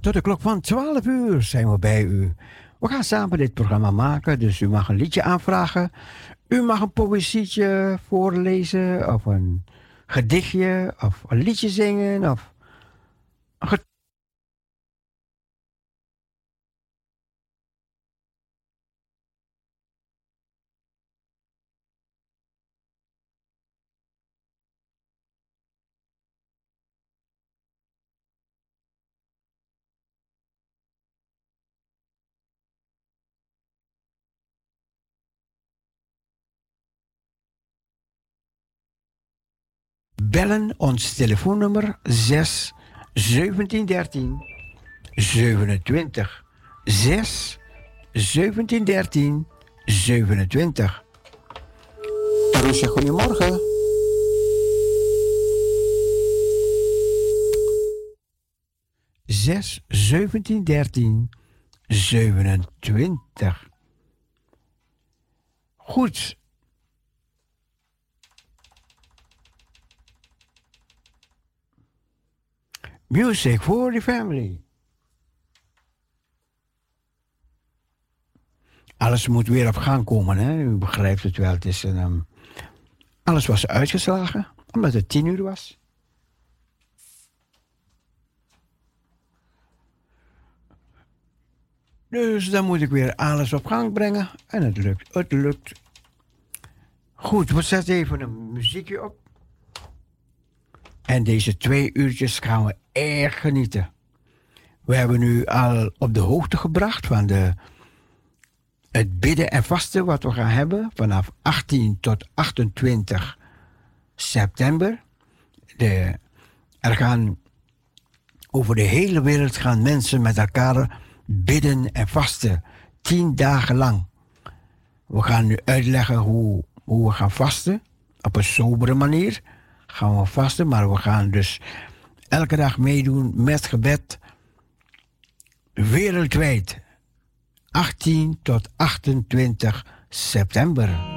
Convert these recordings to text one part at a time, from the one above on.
Tot de klok van 12 uur zijn we bij u. We gaan samen dit programma maken, dus u mag een liedje aanvragen. U mag een poëzietje voorlezen, of een gedichtje, of een liedje zingen, of een bellen ons telefoonnummer 6 1713 27 6 1713 27. Marusha, goedemorgen. Zes, zeventien, dertien, zevenentwintig. Goed, Music for the family. Alles moet weer op gang komen, hè? U begrijpt het wel. Het is een, um, alles was uitgeslagen, omdat het tien uur was. Dus dan moet ik weer alles op gang brengen. En het lukt, het lukt. Goed, we zetten even een muziekje op. En deze twee uurtjes gaan we erg genieten. We hebben nu al op de hoogte gebracht van de, het bidden en vasten wat we gaan hebben vanaf 18 tot 28 september. De, er gaan over de hele wereld gaan mensen met elkaar bidden en vasten. Tien dagen lang. We gaan nu uitleggen hoe, hoe we gaan vasten. Op een sobere manier gaan we vasten. Maar we gaan dus elke dag meedoen met gebed. Wereldwijd. 18 tot 28 september.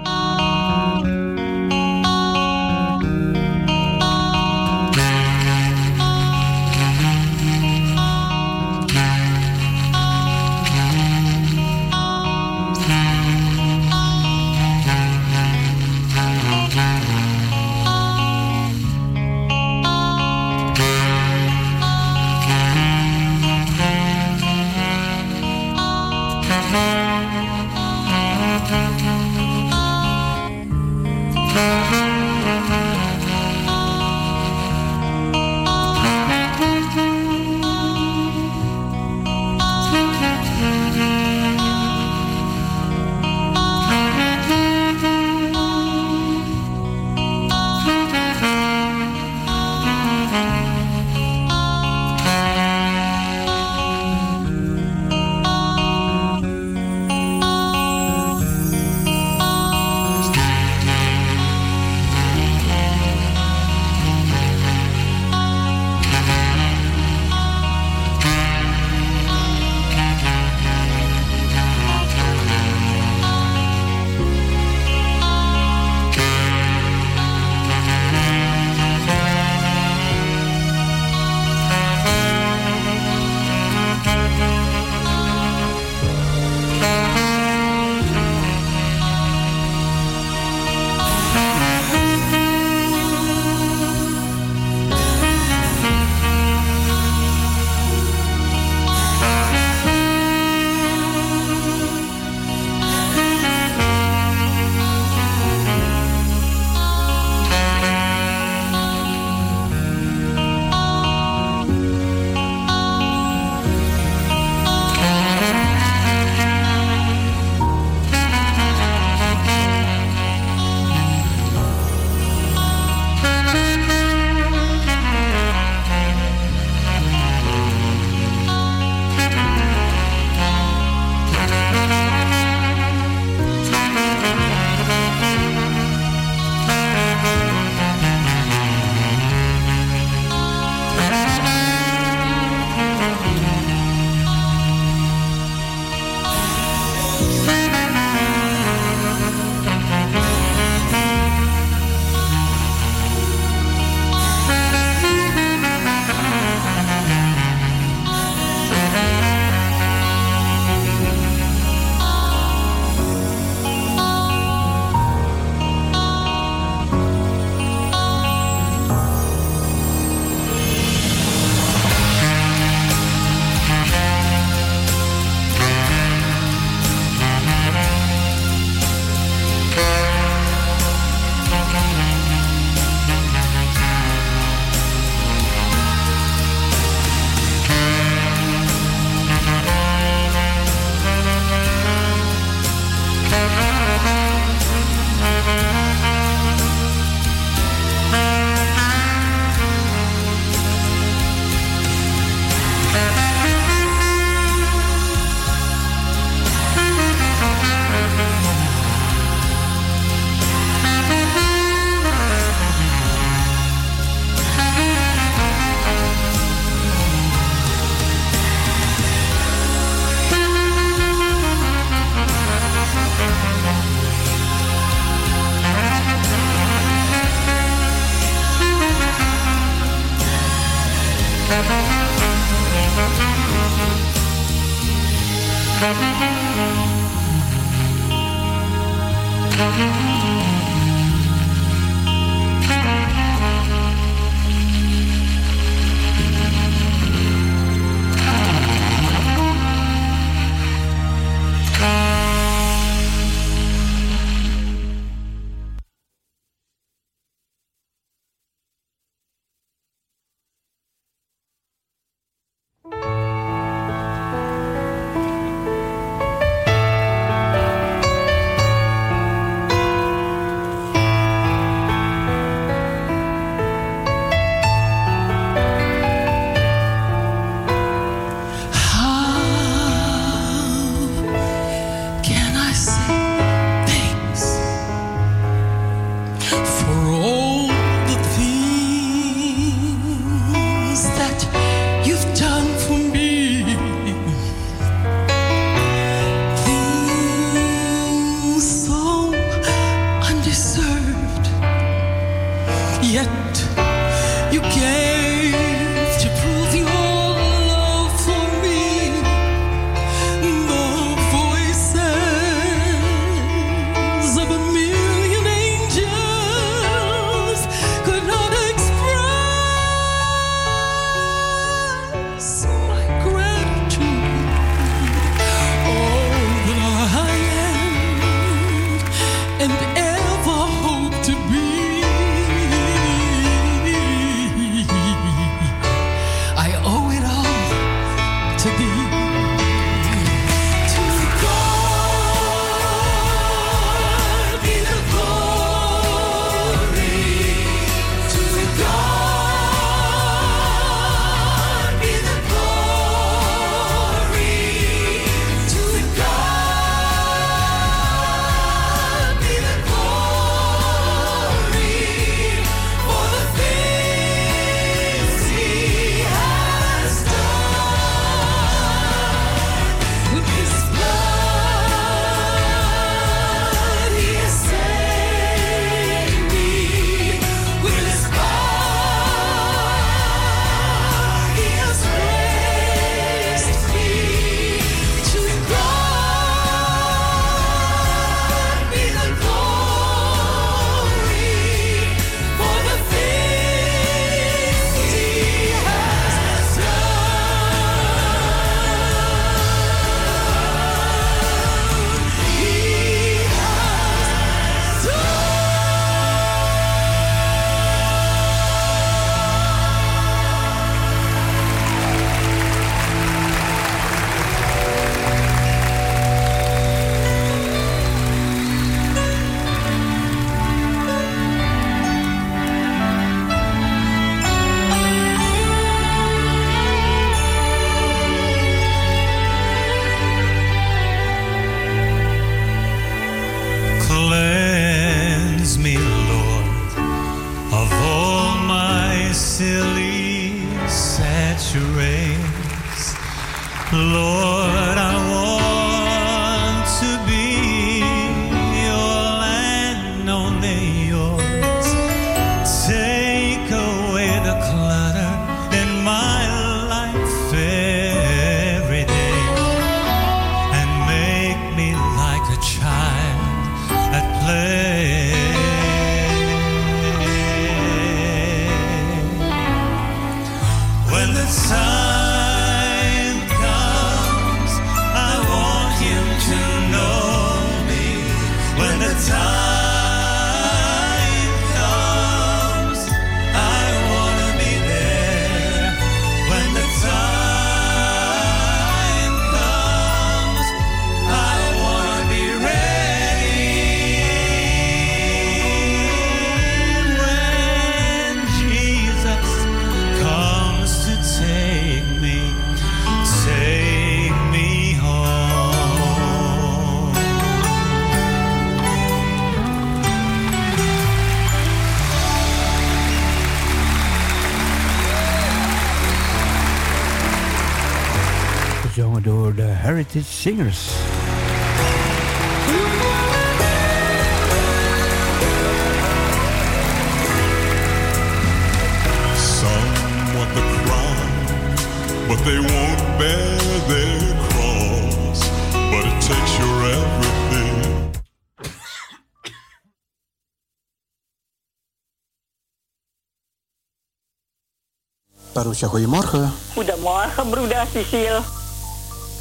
Goedemorgen. Goedemorgen, broeder Cecile.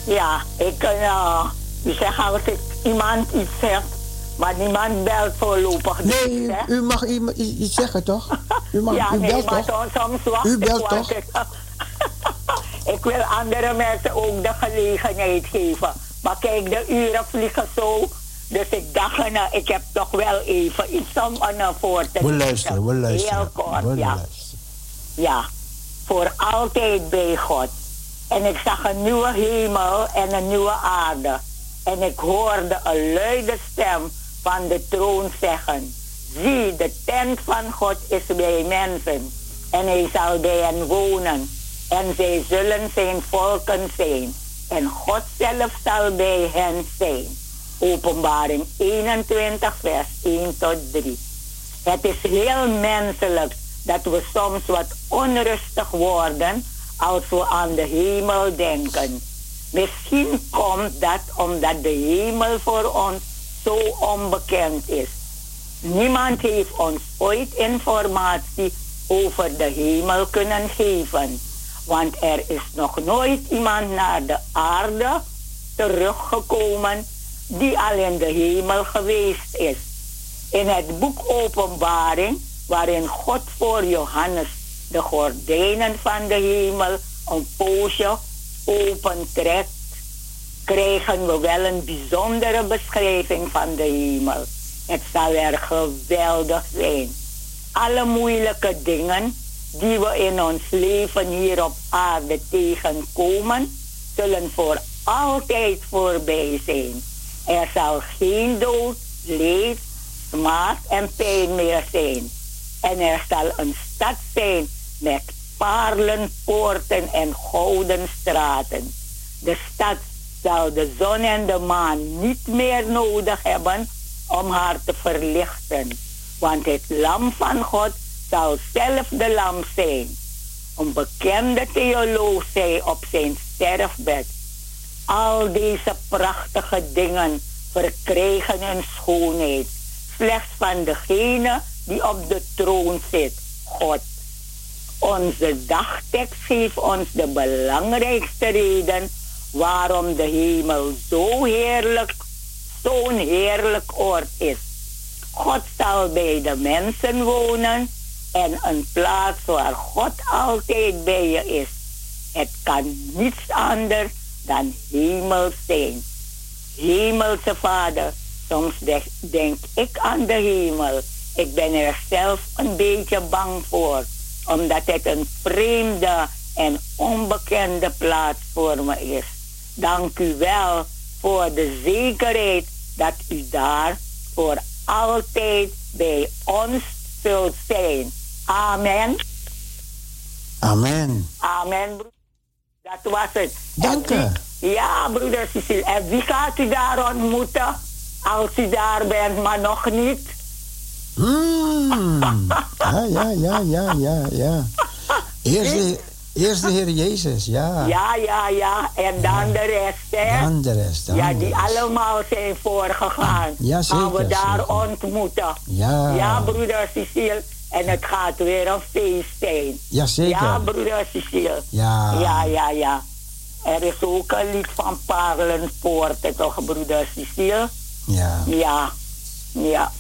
Ja, ik kan uh, u zeggen als ik iemand iets zeg, maar niemand belt voorlopig. Nee, niet, hè? u mag iets zeggen, toch? U, mag, ja, u nee, belt maar toch? soms- wacht U ik, belt toch? Ik, ik wil andere mensen ook de gelegenheid geven. Maar kijk, de uren vliegen zo. Dus ik dacht, nou, ik heb toch wel even iets om aan voor te We luisteren, we luisteren. Heel kort, we ja. luisteren. Ja, voor altijd bij God. En ik zag een nieuwe hemel en een nieuwe aarde. En ik hoorde een luide stem van de troon zeggen: Zie, de tent van God is bij mensen. En hij zal bij hen wonen. En zij zullen zijn volken zijn. En God zelf zal bij hen zijn. Openbaring 21, vers 1 tot 3. Het is heel menselijk dat we soms wat onrustig worden als we aan de hemel denken. Misschien komt dat omdat de hemel voor ons zo onbekend is. Niemand heeft ons ooit informatie over de hemel kunnen geven. Want er is nog nooit iemand naar de aarde teruggekomen die al in de hemel geweest is. In het boek Openbaring, waarin God voor Johannes de gordijnen van de hemel een poosje opentrekt, krijgen we wel een bijzondere beschrijving van de hemel. Het zal er geweldig zijn. Alle moeilijke dingen die we in ons leven hier op aarde tegenkomen, zullen voor altijd voorbij zijn. Er zal geen dood, leed, smaad en pijn meer zijn. En er zal een stad zijn met parelpoorten en gouden straten. De stad zal de zon en de maan niet meer nodig hebben om haar te verlichten. Want het lam van God zal zelf de lam zijn. Een bekende theoloog zei op zijn sterfbed: Al deze prachtige dingen verkrijgen hun schoonheid slechts van degene die op de troon zit, God. Onze dagtekst geeft ons de belangrijkste reden waarom de hemel zo heerlijk, zo'n heerlijk oord is. God zal bij de mensen wonen en een plaats waar God altijd bij je is. Het kan niets anders dan hemel zijn. Hemelse Vader, soms de- denk ik aan de hemel. Ik ben er zelf een beetje bang voor, omdat het een vreemde en onbekende plaats voor me is. Dank u wel voor de zekerheid dat u daar voor altijd bij ons zult zijn. Amen. Amen. Amen. broer. Dat was het. Dank u. Ja, broeder Cecile. En wie gaat u daar ontmoeten? Als u daar bent, maar nog niet. Hmm. Ja, ja, ja, ja, ja, ja. Eerst de, eerst de Heer Jezus, ja. Ja, ja, ja. En dan de rest, hè? Dan de rest, dan ja, die rest. allemaal zijn voorgegaan. Ja, Gaan we zeker, daar zeker. ontmoeten. Ja. Ja, broeder Cecile. En het gaat weer een feest zijn. Ja, zeker. Ja, broeder Cecile. Ja. Ja, ja, ja. Er is ook een lied van Parlenpoorten, toch, broeder Cecile? Ja. Ja, ja.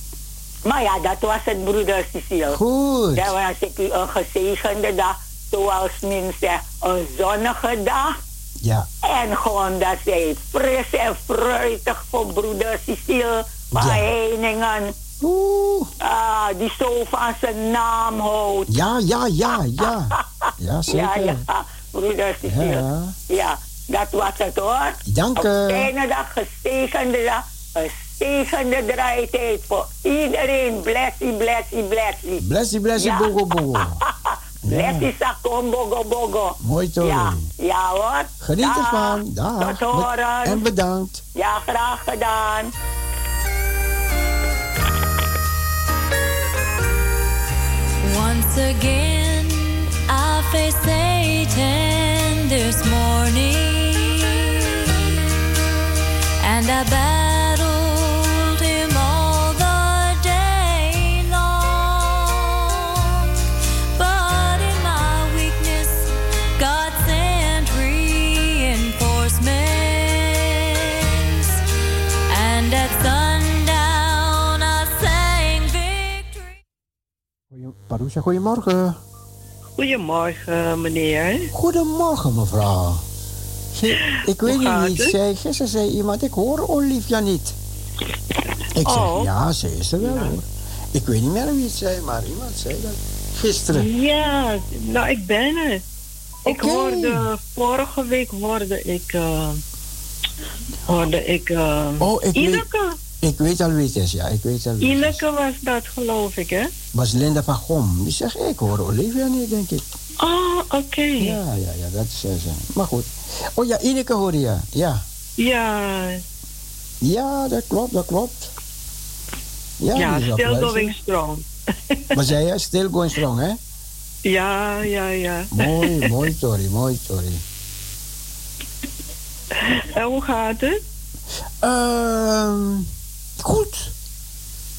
Maar ja, dat was het, broeder Cecile. Goed. Dan wens ik u een gezegende dag. Zoals men zegt, een zonnige dag. Ja. En gewoon dat zij fris en fruitig voor broeder Cecile Ja. Heiningen. Oeh. Ah, die zo van zijn naam houdt. Ja, ja, ja, ja. Ja, zeker. Ja, ja, broeder Cecile. Ja. Ja, dat was het hoor. Dank u. Een fijne dag, gezegende dag. Een zegende draaitijd voor iedereen. Blessie, blessie, blessie. Blessie, blessie, Ja. bogo, bogo. Blessie, sakom, bogo, bogo. Mooi toch? Ja, ja hoor. Geniet Dag. ervan. Dag. Tot horen. En bedankt. Ja, graag gedaan. Once again, I face Satan this morning, and I battled Parousia. Goedemorgen. Goedemorgen, meneer. Goedemorgen, mevrouw. Ze- ik weet niet het het? zei. Gisteren zei iemand, ik hoor Olivia niet. Ik zeg, Oh. ja, ze is er wel hoor. Ik weet niet meer wie het zei, maar iemand zei dat. Gisteren. Ja, nou, ik ben er. Ik hoorde, vorige week hoorde ik, eh, hoorde ik, eh, Oh, ik weet, Ineke. Ik weet al wie het is, ja. Ik weet al wie is. Ineke was dat, geloof ik, hè? was Linda van Gom. Die zegt, ik hoor Olivia niet, denk ik. Oh, oké. Ja, ja, ja, dat is zei ze. Maar goed. Oh ja, Ineke hoorde je. Ja. Ja, Ja, dat klopt, dat klopt. Ja, ja, is still going strong. Wat zei je? Still going strong, hè? Ja, ja, ja. Mooi, mooi, sorry, mooi, sorry. En hoe gaat het? Ehm goed.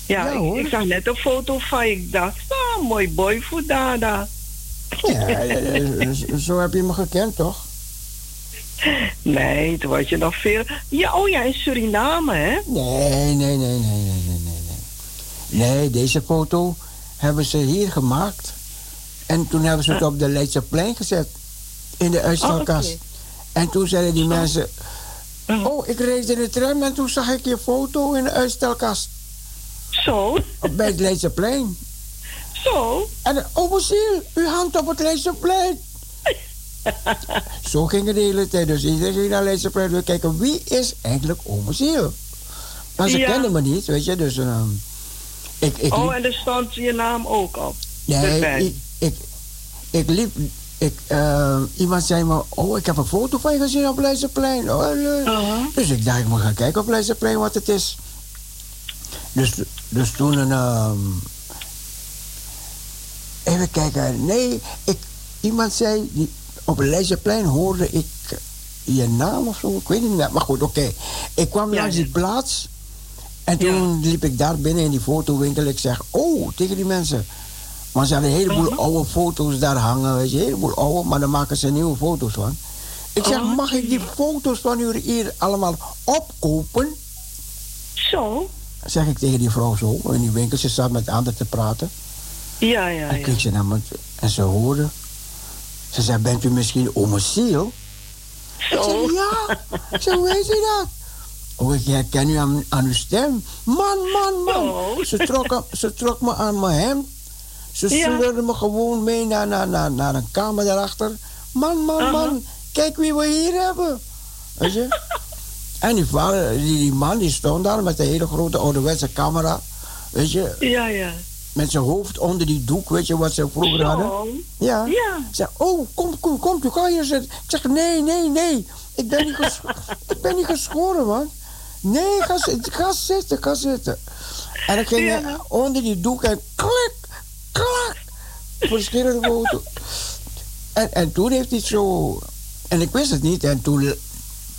Ja, Ja, ik, zag net een foto van. Ik dacht, ah, mooi boyfoot dada. Ja, zo- heb je me gekend, toch? Nee, toen was je nog veel. Ja, oh ja, in Suriname, hè? Nee, nee, nee, nee, nee, nee, nee. Nee, deze foto hebben ze hier gemaakt. En toen hebben ze het op de Leidseplein gezet. In de uitstalkast. Oh, oké. En toen zeiden die mensen... Oh. Oh, ik reed in de tram en toen zag ik je foto in de uitstalkast. Zo, Op- Bij het Leidseplein. zo. En oh, Basiel, uw hand op het Leidseplein. Zo ging het de hele tijd. Dus iedereen ging naar Leidseplein wil kijken wie is eigenlijk Ome Ziel. Maar ze Ja. kenden me niet, weet je. Dus ehm, ik, ik Oh, en er stond je naam ook op. nee, ik, ik, ik liep, ik, ehm, iemand zei me, oh, ik heb een foto van je gezien op Leidseplein. Oh. Aha. Dus ik dacht, ik moet gaan kijken op Leidseplein wat het is. Dus, dus toen een... ehm, even kijken. Nee, ik, iemand zei... Die, op Leidseplein hoorde ik je naam of zo. Ik weet niet meer. Maar goed, oké. Ik kwam Ja, langs die plaats. En toen liep ik daar binnen in die fotowinkel. Ik zeg, oh, tegen die mensen. Maar ze hadden een heleboel Mhm. oude foto's daar hangen. Weet je, een heleboel oude. Maar dan maken ze nieuwe foto's van. Ik zeg, Oh, mag ik die foto's van u hier allemaal opkopen? Zo. Zeg ik tegen die vrouw zo. In die winkel, ze zat met anderen te praten. Ja, ja, En ja. keek ze naar me en ze hoorde. Ze zei, bent u misschien Ome Ziel? Ik Zo. zeg, ja. Hoe weet u dat? Oh, ik herken u aan, aan uw stem. Man, man, man. Oh. Ze, trok, ze trok me aan mijn hemd. Ze Ja. sleurde me gewoon mee naar, naar, naar, naar een kamer daarachter. Man, man, man. Kijk wie we hier hebben. Weet je? en die, vader, die, die man die stond daar met een hele grote ouderwetse camera. Weet je? Ja, ja. Met zijn hoofd onder die doek. Weet je wat ze vroeger hadden? Ja. Ja. Zeg, oh, kom, kom, kom, u ga hier zitten. Ik zeg, nee, nee, nee. Ik ben niet, ik ben niet geschoren, man. Nee, ga, zitten, ga zitten, ga zitten. En ik ging Ja. eh, onder die doek en klik, klak. Verschillende foto's. En, en toen heeft hij het zo... En ik wist het niet. En toen,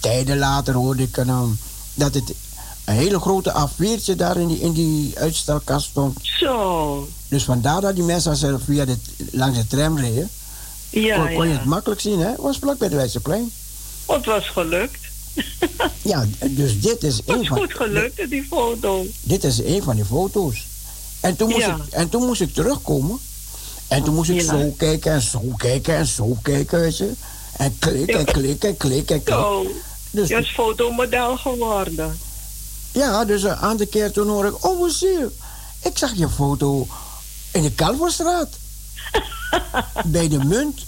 tijden later, hoorde ik ehm, dat het een hele grote A4'tje daar in die, in die uitstelkast stond. Zo. Dus vandaar dat die mensen als ze via de, langs de tram reden... Ja, kon, kon je ja. het makkelijk zien, hè? Het was vlak bij de Leidseplein. Het was gelukt. Ja, dus dit is Het een van, goed gelukt, die foto. dit is een van die foto's. En toen moest, Ja. ik, en toen moest ik terugkomen. En toen moest ik Ja. zo kijken en zo kijken en zo kijken, weet je. En klik en klik en klik en klik. Zo. Dus, Je is fotomodel geworden. ja, dus een aantal keer toen hoor ik, oh, zie Ik zag je foto in de Kalverstraat. bij de munt.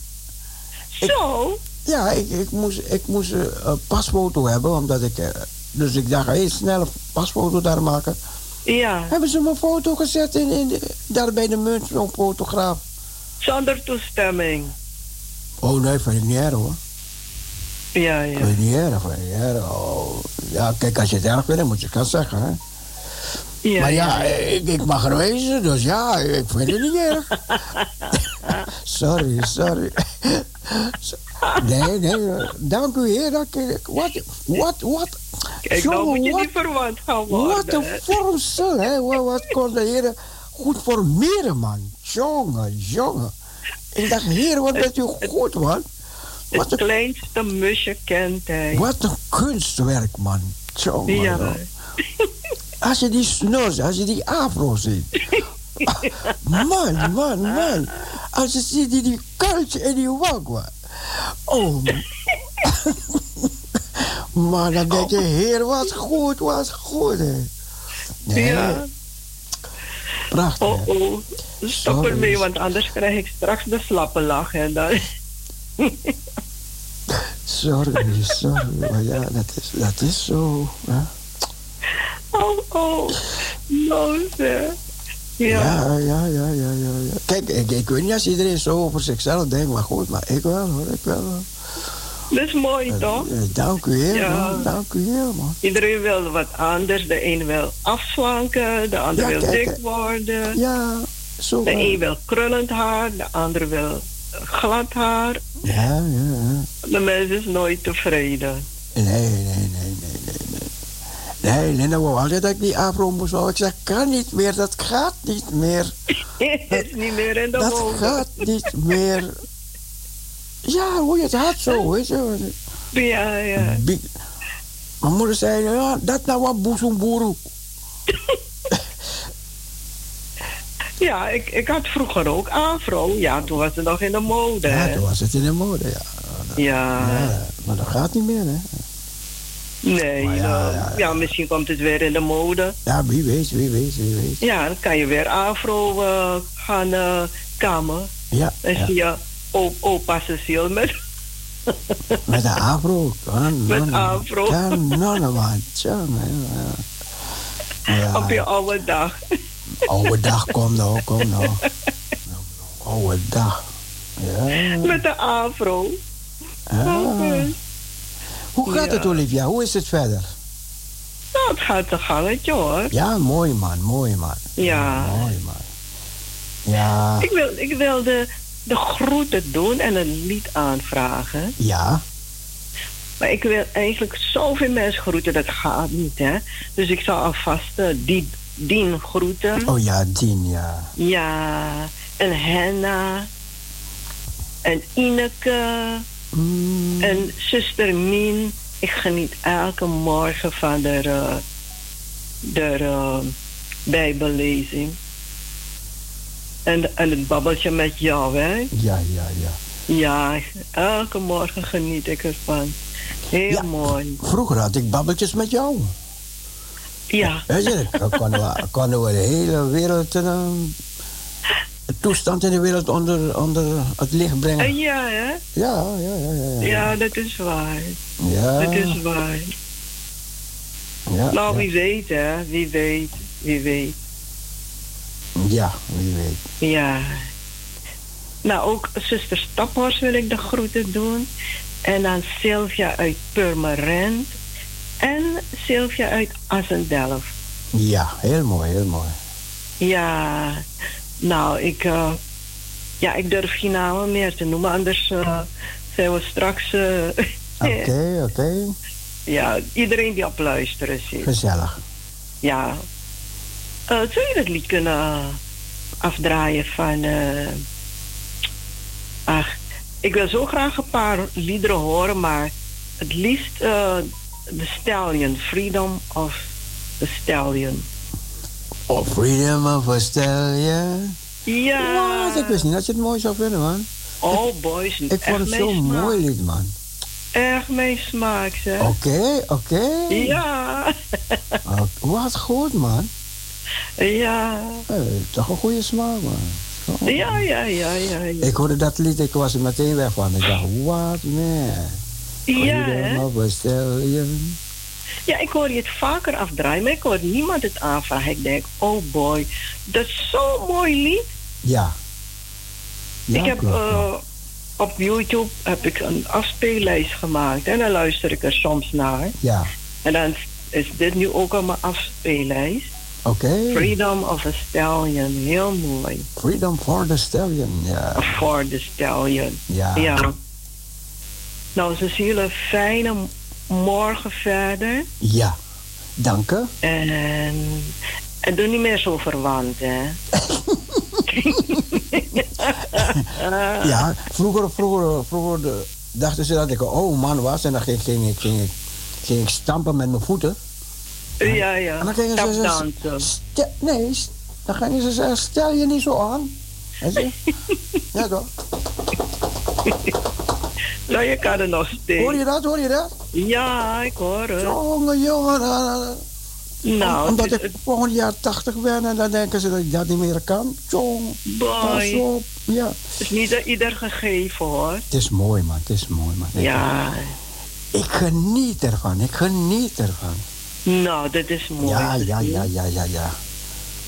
Ik- Zo. Ja, ik, ik moest, ik moest eh, een pasfoto hebben, omdat ik... eh, dus ik dacht, hé, snel een pasfoto daar maken. Ja. Hebben ze mijn foto gezet in, daar bij de munt, zo'n fotograaf? Zonder toestemming. Oh nee, ik niet erg hoor. Ja, ja. Ik niet erg, ik niet erg. Oh, ja, kijk, als je het erg vindt, moet je het gaan zeggen, hè. Ja maar ja, ik, ik mag er wezen, dus ja, ik vind het niet erg. sorry, sorry. nee, nee, dank u heer. ik- Wat, wat, wat? Kijk, nou Jongen, moet je wat- niet verwant gaan Wat een vormsel, hè? Wat, wat kon de heren goed formeren, man. Jongen, jongen. Ik dacht, heer, wat bent u goed, man. Wat Het een, kleinste musje kent hij. wat een kunstwerk, man. Jongen, Ja. Als je die snor, als je die afro ziet. Man, man, man. Als je ziet die, die kuiltje en die wagwa. Oh. man, dan denk je, heer, was goed, was goed. Hè. Nee, Ja. Prachtig. Oh, oh. Stop ermee, want anders krijg ik straks de slappe lach. En dan... Sorry, sorry. Maar ja, dat is, dat is zo. Hè. Oh, oh. Nou. Ja. Ja, ja, ja, ja, ja. Kijk, ik, ik weet niet als iedereen zo over zichzelf denkt, maar goed, maar ik wel hoor, ik wel. hoor. dat is mooi, toch? Eh, Dank u heel, Ja. man. Dank u heel, man. Iedereen wil wat anders. De een wil afslanken, de ander Ja, wil kijk, dik eh, worden. Ja, zo. De wel. een wil krullend haar, de ander wil glad haar. Ja, ja, ja. De mens is nooit tevreden. Nee, nee, nee. Nee, Linda wou altijd dat ik die afro moest houden. Ik zeg, kan niet meer, dat gaat niet meer. Het is niet meer in de Dat gaat niet meer. Ja, hoe je het had zo, weet je. Ja, ja. Mijn moeder zei, ja, dat nou wat boezemboeroe. Ja, ik, ik had vroeger ook afro. Ja, toen was het nog in de mode. Ja, hè. toen was het in de mode, ja. Ja, ja. Maar dat gaat niet meer, hè. Nee. Maar ja, ja, ja, ja. misschien komt het weer in de mode. Ja, wie weet, wie weet, wie weet. Ja, dan kan je weer afro eh, gaan eh kammen. Ja, Dan ja. zie je op, opa Cecile met... met de afro. Kan, Met afro. Kan, non. Tja, man, ja. Ja, op je oude dag. oude dag, kom nou, kom nou. Oude dag. Ja, Met de afro. ja. Oké. Hoe gaat Ja. het, Olivia? Hoe is het verder? Nou, het gaat een gangetje hoor. Ja, mooi man, mooi man. Ja. Mooi man. Ja, Ik, wil, ik wilde de groeten doen en een lied aanvragen. ja, Maar ik wil eigenlijk zoveel mensen groeten, dat gaat niet, hè. Dus ik zal alvast uh, die, Dien groeten. oh ja, Dien, ja. Ja, en Henna. En Ineke. Mm, En zuster Mien. Ik geniet elke morgen van de, eh, de eh, bijbellezing. En, en het babbeltje met jou, hè. ja, ja, ja. Ja, elke morgen geniet ik ervan. Heel Ja. mooi. Vroeger had ik babbeltjes met jou. Ja, Weet je, dan konden we, konden we de hele wereld, eh, toestand in de wereld onder, onder het licht en brengen. ja, hè. Ja, ja, ja, ja. Ja, Ja, dat is waar. ja, Dat is waar. ja, Nou, ja. wie weet, hè. Wie weet, wie weet. Ja, wie weet. Ja. Nou, ook zuster Staphorst wil ik de groeten doen. En dan Sylvia uit Purmerend. En Sylvia uit Assendelft. Ja, heel mooi, heel mooi. Ja, nou, ik, eh, ja, ik durf geen namen meer te noemen, anders eh, zijn we straks. eh, Oké, oké. ja, iedereen die op luisteren zit. Gezellig. Ja. Zou je dat lied kunnen afdraaien van. ach, ik wil zo graag een paar liederen horen, maar het liefst The Stallion, Freedom of the Stallion. Oh, freedom of a stallion. Ja. Wat? Ik wist niet dat je het mooi zou vinden, man. Oh, boys, Ik vond het smaak. mooi lied, man. Erg mijn smaak, zeg. Oké, oké. Ja. Wat goed, man. ja. Toch een goede smaak, man. Zo. Ja, ja, ja, ja. Ja, Ik hoorde dat lied, ik was er meteen weg van. Ik dacht, wat man. ja, Freedom hè? Ja, ik hoor je het vaker afdraaien, maar ik hoor niemand het aanvragen. Ik denk, oh boy, dat is zo'n mooi lied. Ja. Ja, ik heb klopt, eh, op YouTube heb ik een afspeellijst gemaakt en dan luister ik er soms naar. Ja, En dan is dit nu ook op mijn afspeellijst. oké. Freedom of a Stallion, heel mooi. Freedom for the stallion. Ja, For the Stallion. ja. Ja. Nou, Cecile, fijne m- morgen verder. Ja. Dank u. En, doe niet meer zo verwant, hè. Ja, vroeger, vroeger, vroeger dachten ze dat ik een oude man was. En dan ging, ging, ik, ging, ik, ging ik stampen met mijn voeten. Ja, ja. En dan gingen ze... nee, Dan gingen ze zeggen, stel je niet zo aan. Ja toch? Nou, je kan er nog steeds. Hoor je dat, hoor je dat? Ja, ik hoor het. Jongen, jongen. eh, eh, Nou, Omdat het, ik volgend jaar 80 ben en dan denken ze dat ik dat niet meer kan. Jong, pas op. Ja. het is niet ieder gegeven hoor. Het is mooi, man. Het is mooi, man. Ik- Ja, Ik geniet ervan. Ik geniet ervan. nou, dat is mooi. Ja, ja, ja, ja, ja, ja.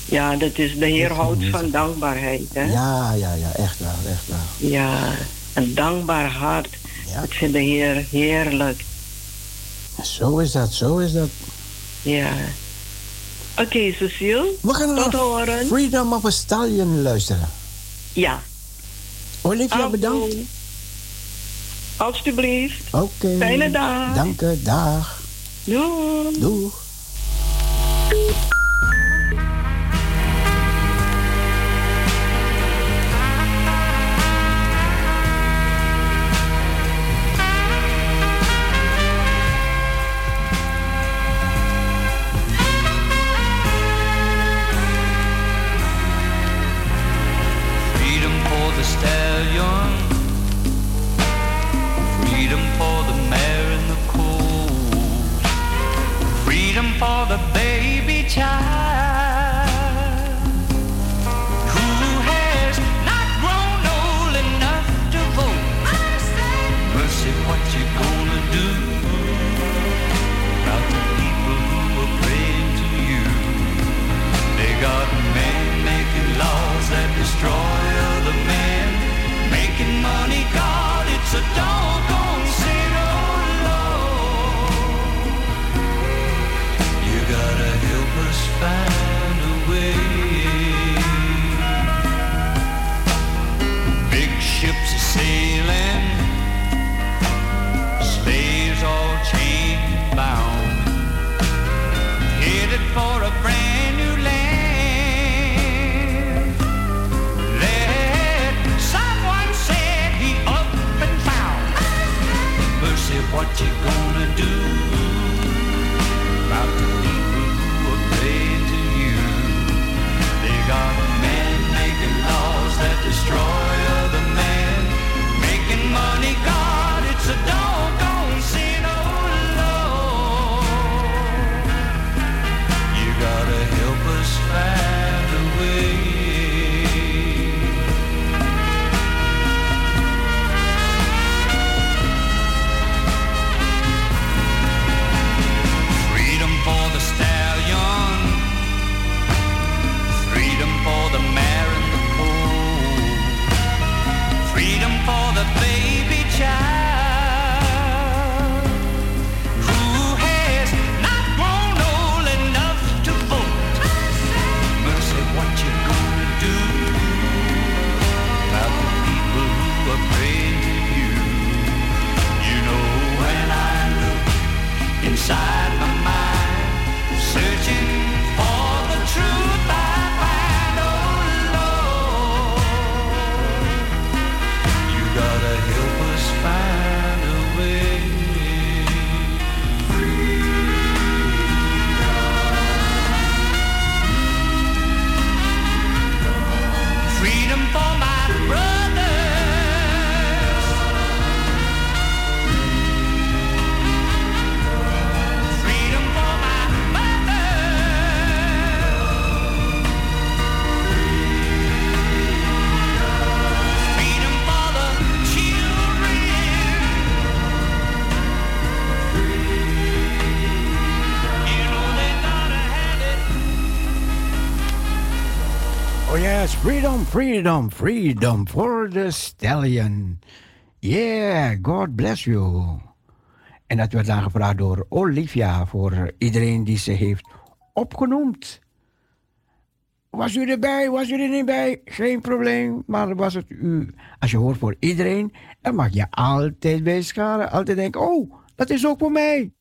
Ja, dat is, de Heer houdt van dankbaarheid, hè? Ja, ja, ja. Echt waar, echt waar. Ja, een dankbaar hart. Ja. Ik vind de Heer heerlijk. Zo is dat, zo is dat. Ja. Oké, Cecile. We gaan Tot naar horen. Freedom of a Stallion luisteren. Ja. Olivia, bedankt. Alsjeblieft. Oké. Fijne dag. Dank je, dag. Doei. Doeg. Freedom, freedom, for the stallion. Yeah, God bless you. En dat werd aangevraagd door Olivia voor iedereen die ze heeft opgenoemd. Was u erbij? Was u er niet bij? Geen probleem. Maar was het u, als je hoort voor iedereen, dan mag je altijd bij scharen. Altijd denken, oh, dat is ook voor mij.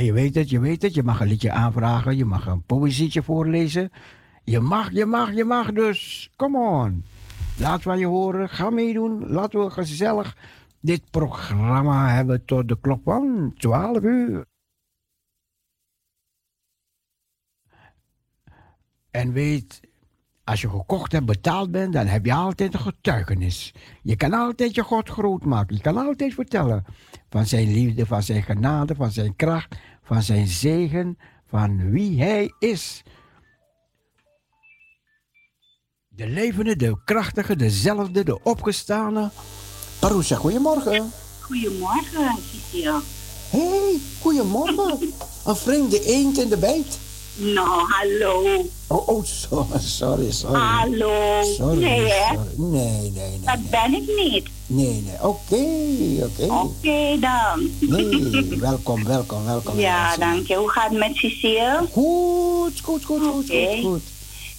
En je weet het, je weet het. Je mag een liedje aanvragen. Je mag een poëzietje voorlezen. Je mag, je mag, je mag. Dus, come on. Laat van je horen. Ga meedoen. Laten we gezellig Dit programma hebben tot de klok van 12 uur. En weet, als je gekocht en betaald bent, dan heb je altijd een getuigenis. Je kan altijd je God groot maken. Je kan altijd vertellen van zijn liefde, van zijn genade, van zijn kracht, van zijn zegen, van wie hij is. De levende, de krachtige, dezelfde, de opgestane. Parousia, goedemorgen. Goedemorgen, Cecile. hey, goedemorgen. Een vreemde eend in de bijt. Nou, hallo. Oh, oh, so- sorry, sorry. Hallo. Sorry, nee, hè? sorry. Nee, nee, nee. Dat ben ik niet. Nee, nee. Oké, oké. Oké dan. Nee, welkom, welkom, welkom. Ja, dank je. Hoe gaat het met Cecile? Goed, goed, goed, goed, goed.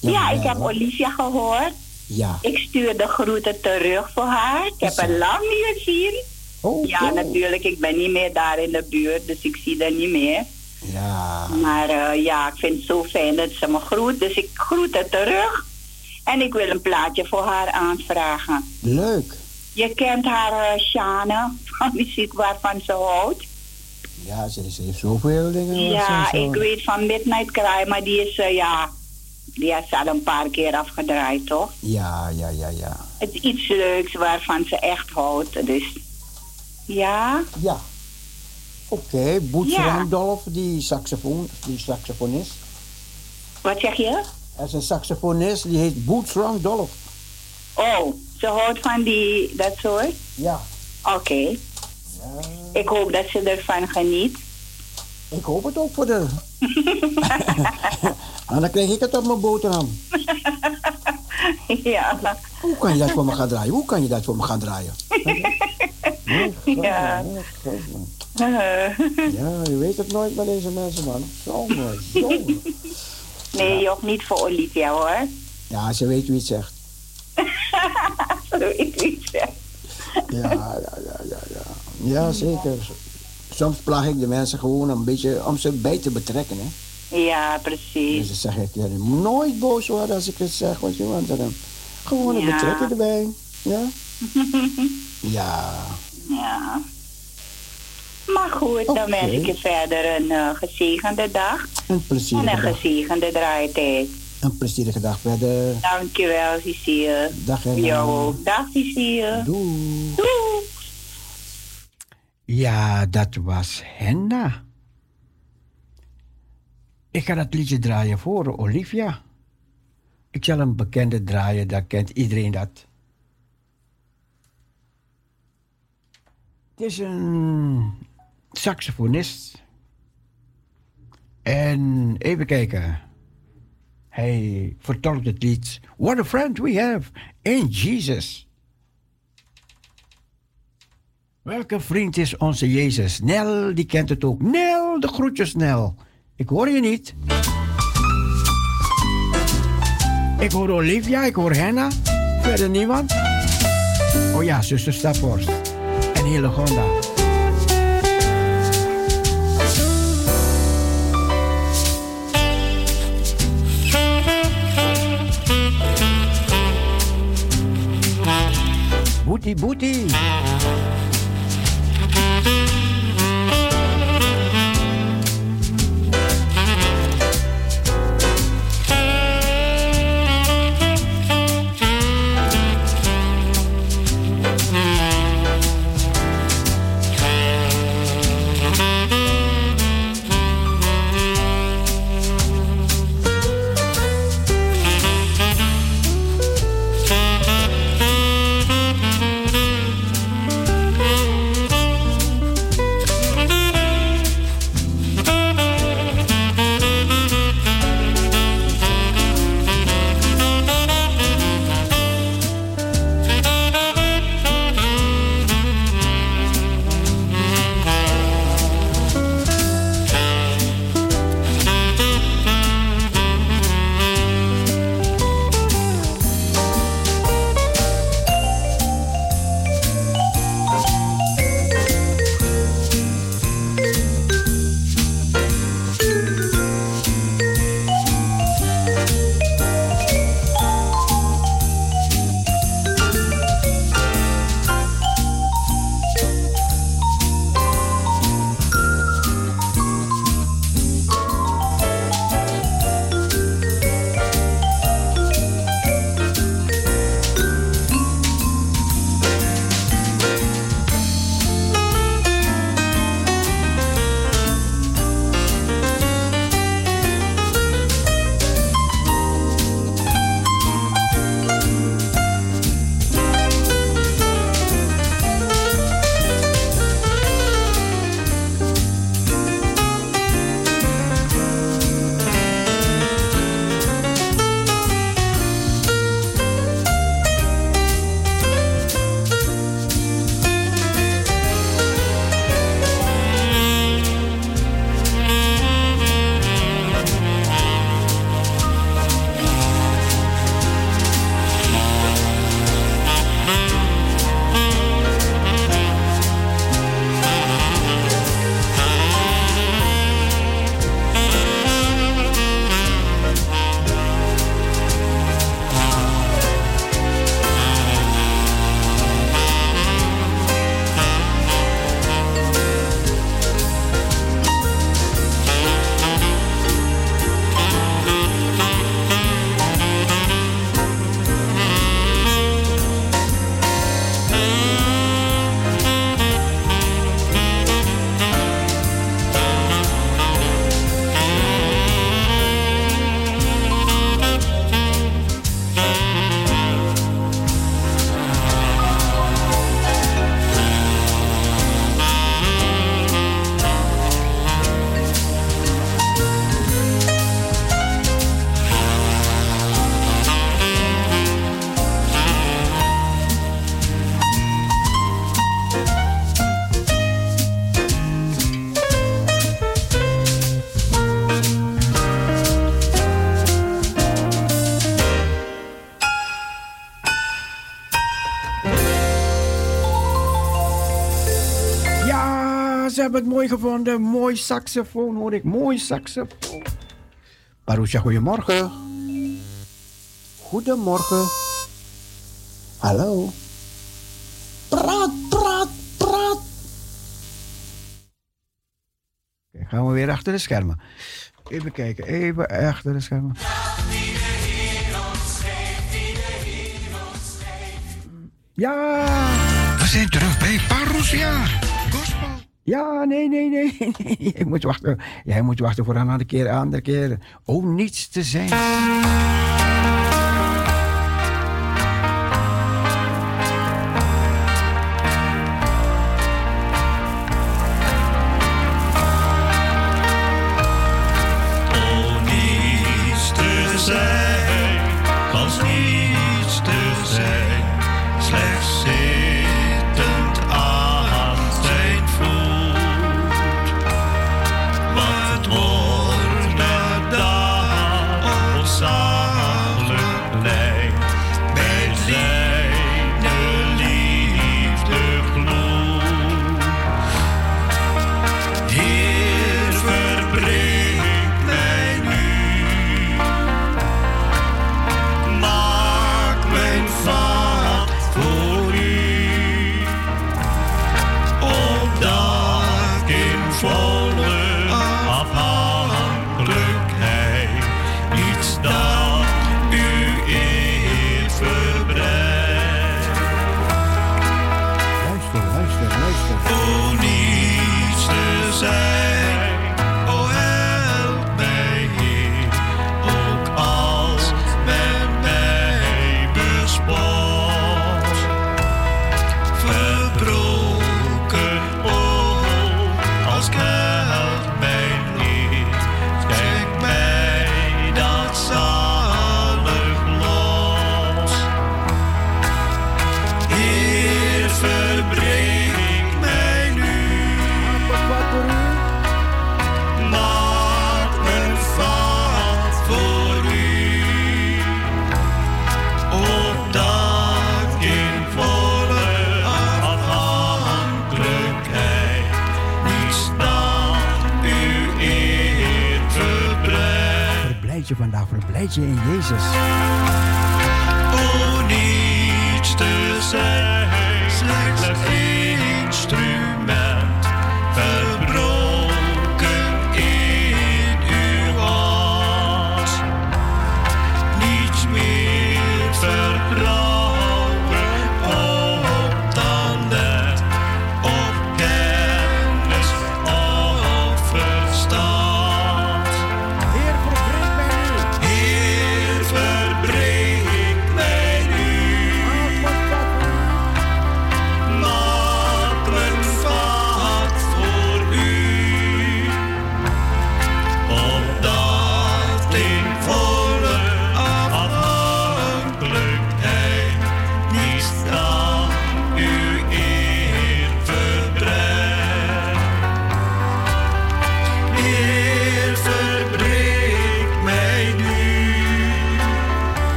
Ja, ik heb. Olivia gehoord. Ja. Ik stuur de groeten terug voor haar. Ik heb haar lang niet gezien. Oh, Ja, natuurlijk. Ik ben niet meer daar in de buurt, dus ik zie haar niet meer. Ja. Maar eh, ja, ik vind het zo fijn dat ze me groet. Dus ik groet haar terug. En ik wil een plaatje voor haar aanvragen. Leuk. Je kent haar uh, Shane van muziek waarvan ze houdt. Ja, ze, ze heeft zoveel dingen. Ja, ik weet van Midnight Cry, maar die is, eh, ja, die is al een paar keer afgedraaid, toch? Ja, ja, ja, ja. Het is iets leuks waarvan ze echt houdt, dus ja. Ja. Oké, Ja. Randolph, die, saxofoon, die saxofonist. Wat zeg je? Er is een saxofonist, die heet Boots Randolph. Oh, ze houdt van die, dat soort? Ja. Oké. ja. Ik hoop dat ze ervan geniet. Ik hoop het ook voor de... en dan krijg ik het op mijn boterham. ja. Hoe kan je dat voor me gaan draaien? Hoe kan je dat voor me gaan draaien? Ja. Ja, je weet het nooit bij deze mensen, man. Jongen, jongen. nee, joh, niet voor Olivia hoor. Ja, ze weet wie het zegt. ik weet het. Ja, ja, ja, ja, ja. Ja, zeker. Soms plaag ik de mensen gewoon een beetje om ze bij te betrekken, hè. Ja, Dus precies. dan zeg ik, ja, je moet nooit boos worden als ik het zeg, want je want dan gewoon een Ja. betrekken erbij. Ja? ja. Ja. Maar goed, dan wens ik je verder een eh, gezegende dag Een en plezierige een dag. gezegende draaitijd. Een plezierige dag verder. Dankjewel, Cecile. Dag en Jou ook. Dag, Cecile. Doei. Doei. Ja, dat was Henna. Ik ga dat liedje draaien voor Olivia. Ik zal een bekende draaien, daar kent iedereen dat. Het is een saxofonist. En even kijken. Hij vertolkt het lied What a friend we have in Jesus. Welke vriend is onze Jezus? Nel, die kent het ook. Nel, de groetjes Nel. Ik hoor je niet. Ik hoor Olivia, ik hoor Henna. Verder niemand. Oh ja, zuster Staphorst. En Hillegonda. Booty Booty. Ze hebben het mooi gevonden. Mooi saxofoon hoor ik. Mooi saxofoon. Marusha, goedemorgen. Goedemorgen. Hallo. Praat, praat, praat. Oké, gaan we weer achter de schermen. Even kijken, even achter de schermen. Ja. We zijn terug bij Parousia. Ja, nee, nee, nee. nee. Ik moet wachten. Jij moet wachten voor een andere keer, andere keer. Oh, niets te zijn.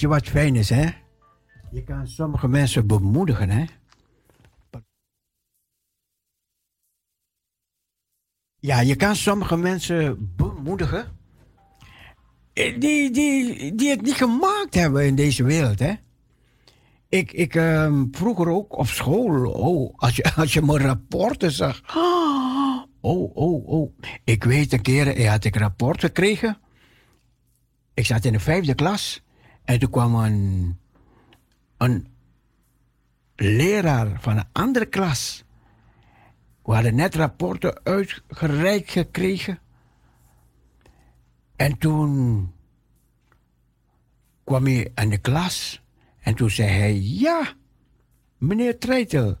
Weet je, wat fijn is, hè? Je kan sommige mensen bemoedigen, hè? Ja, je kan sommige mensen bemoedigen. eh, Die, die, die het niet gemaakt hebben in deze wereld, hè? Ik, ik ehm, vroeger ook op school, oh, als je, als je mijn rapporten zag. Oh, oh, oh. Ik weet een keer eh, had ik een rapport gekregen. Ik zat in de vijfde klas. En toen kwam een, een leraar van een andere klas. We hadden net rapporten uitgereikt gekregen. En toen kwam hij aan de klas. En toen zei hij, ja, meneer Treitel.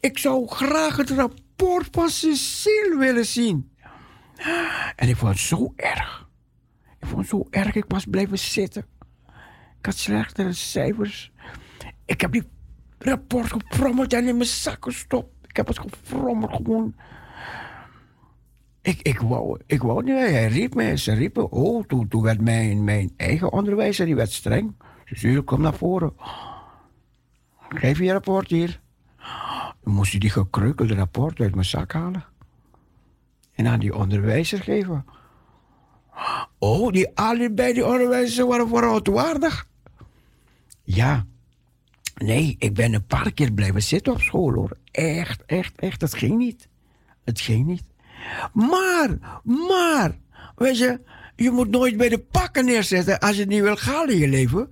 Ik zou graag het rapport van Cecile willen zien. En ik vond het zo erg. Ik vond het zo erg. Ik was blijven zitten. Ik had slechtere cijfers. Ik heb die rapport gefrommeld en in mijn zak gestopt. Ik heb het gefrommeld gewoon. Ik, ik wou, ik wou niet, hij riep me, ze riepen, oh, toen, toen werd mijn, mijn eigen onderwijzer, die werd streng. Ze zei, kom naar voren. Geef je rapport hier. Dan moest hij die gekreukelde rapport uit mijn zak halen. En aan die onderwijzer geven. Oh, die allebei die onderwijzers waren verontwaardigd. Ja. Nee, ik ben een paar keer blijven zitten op school hoor. Echt, echt, echt. Het ging niet. Het ging niet. Maar, maar, weet je, je moet nooit bij de pakken neerzetten als je het niet wil gaan in je leven.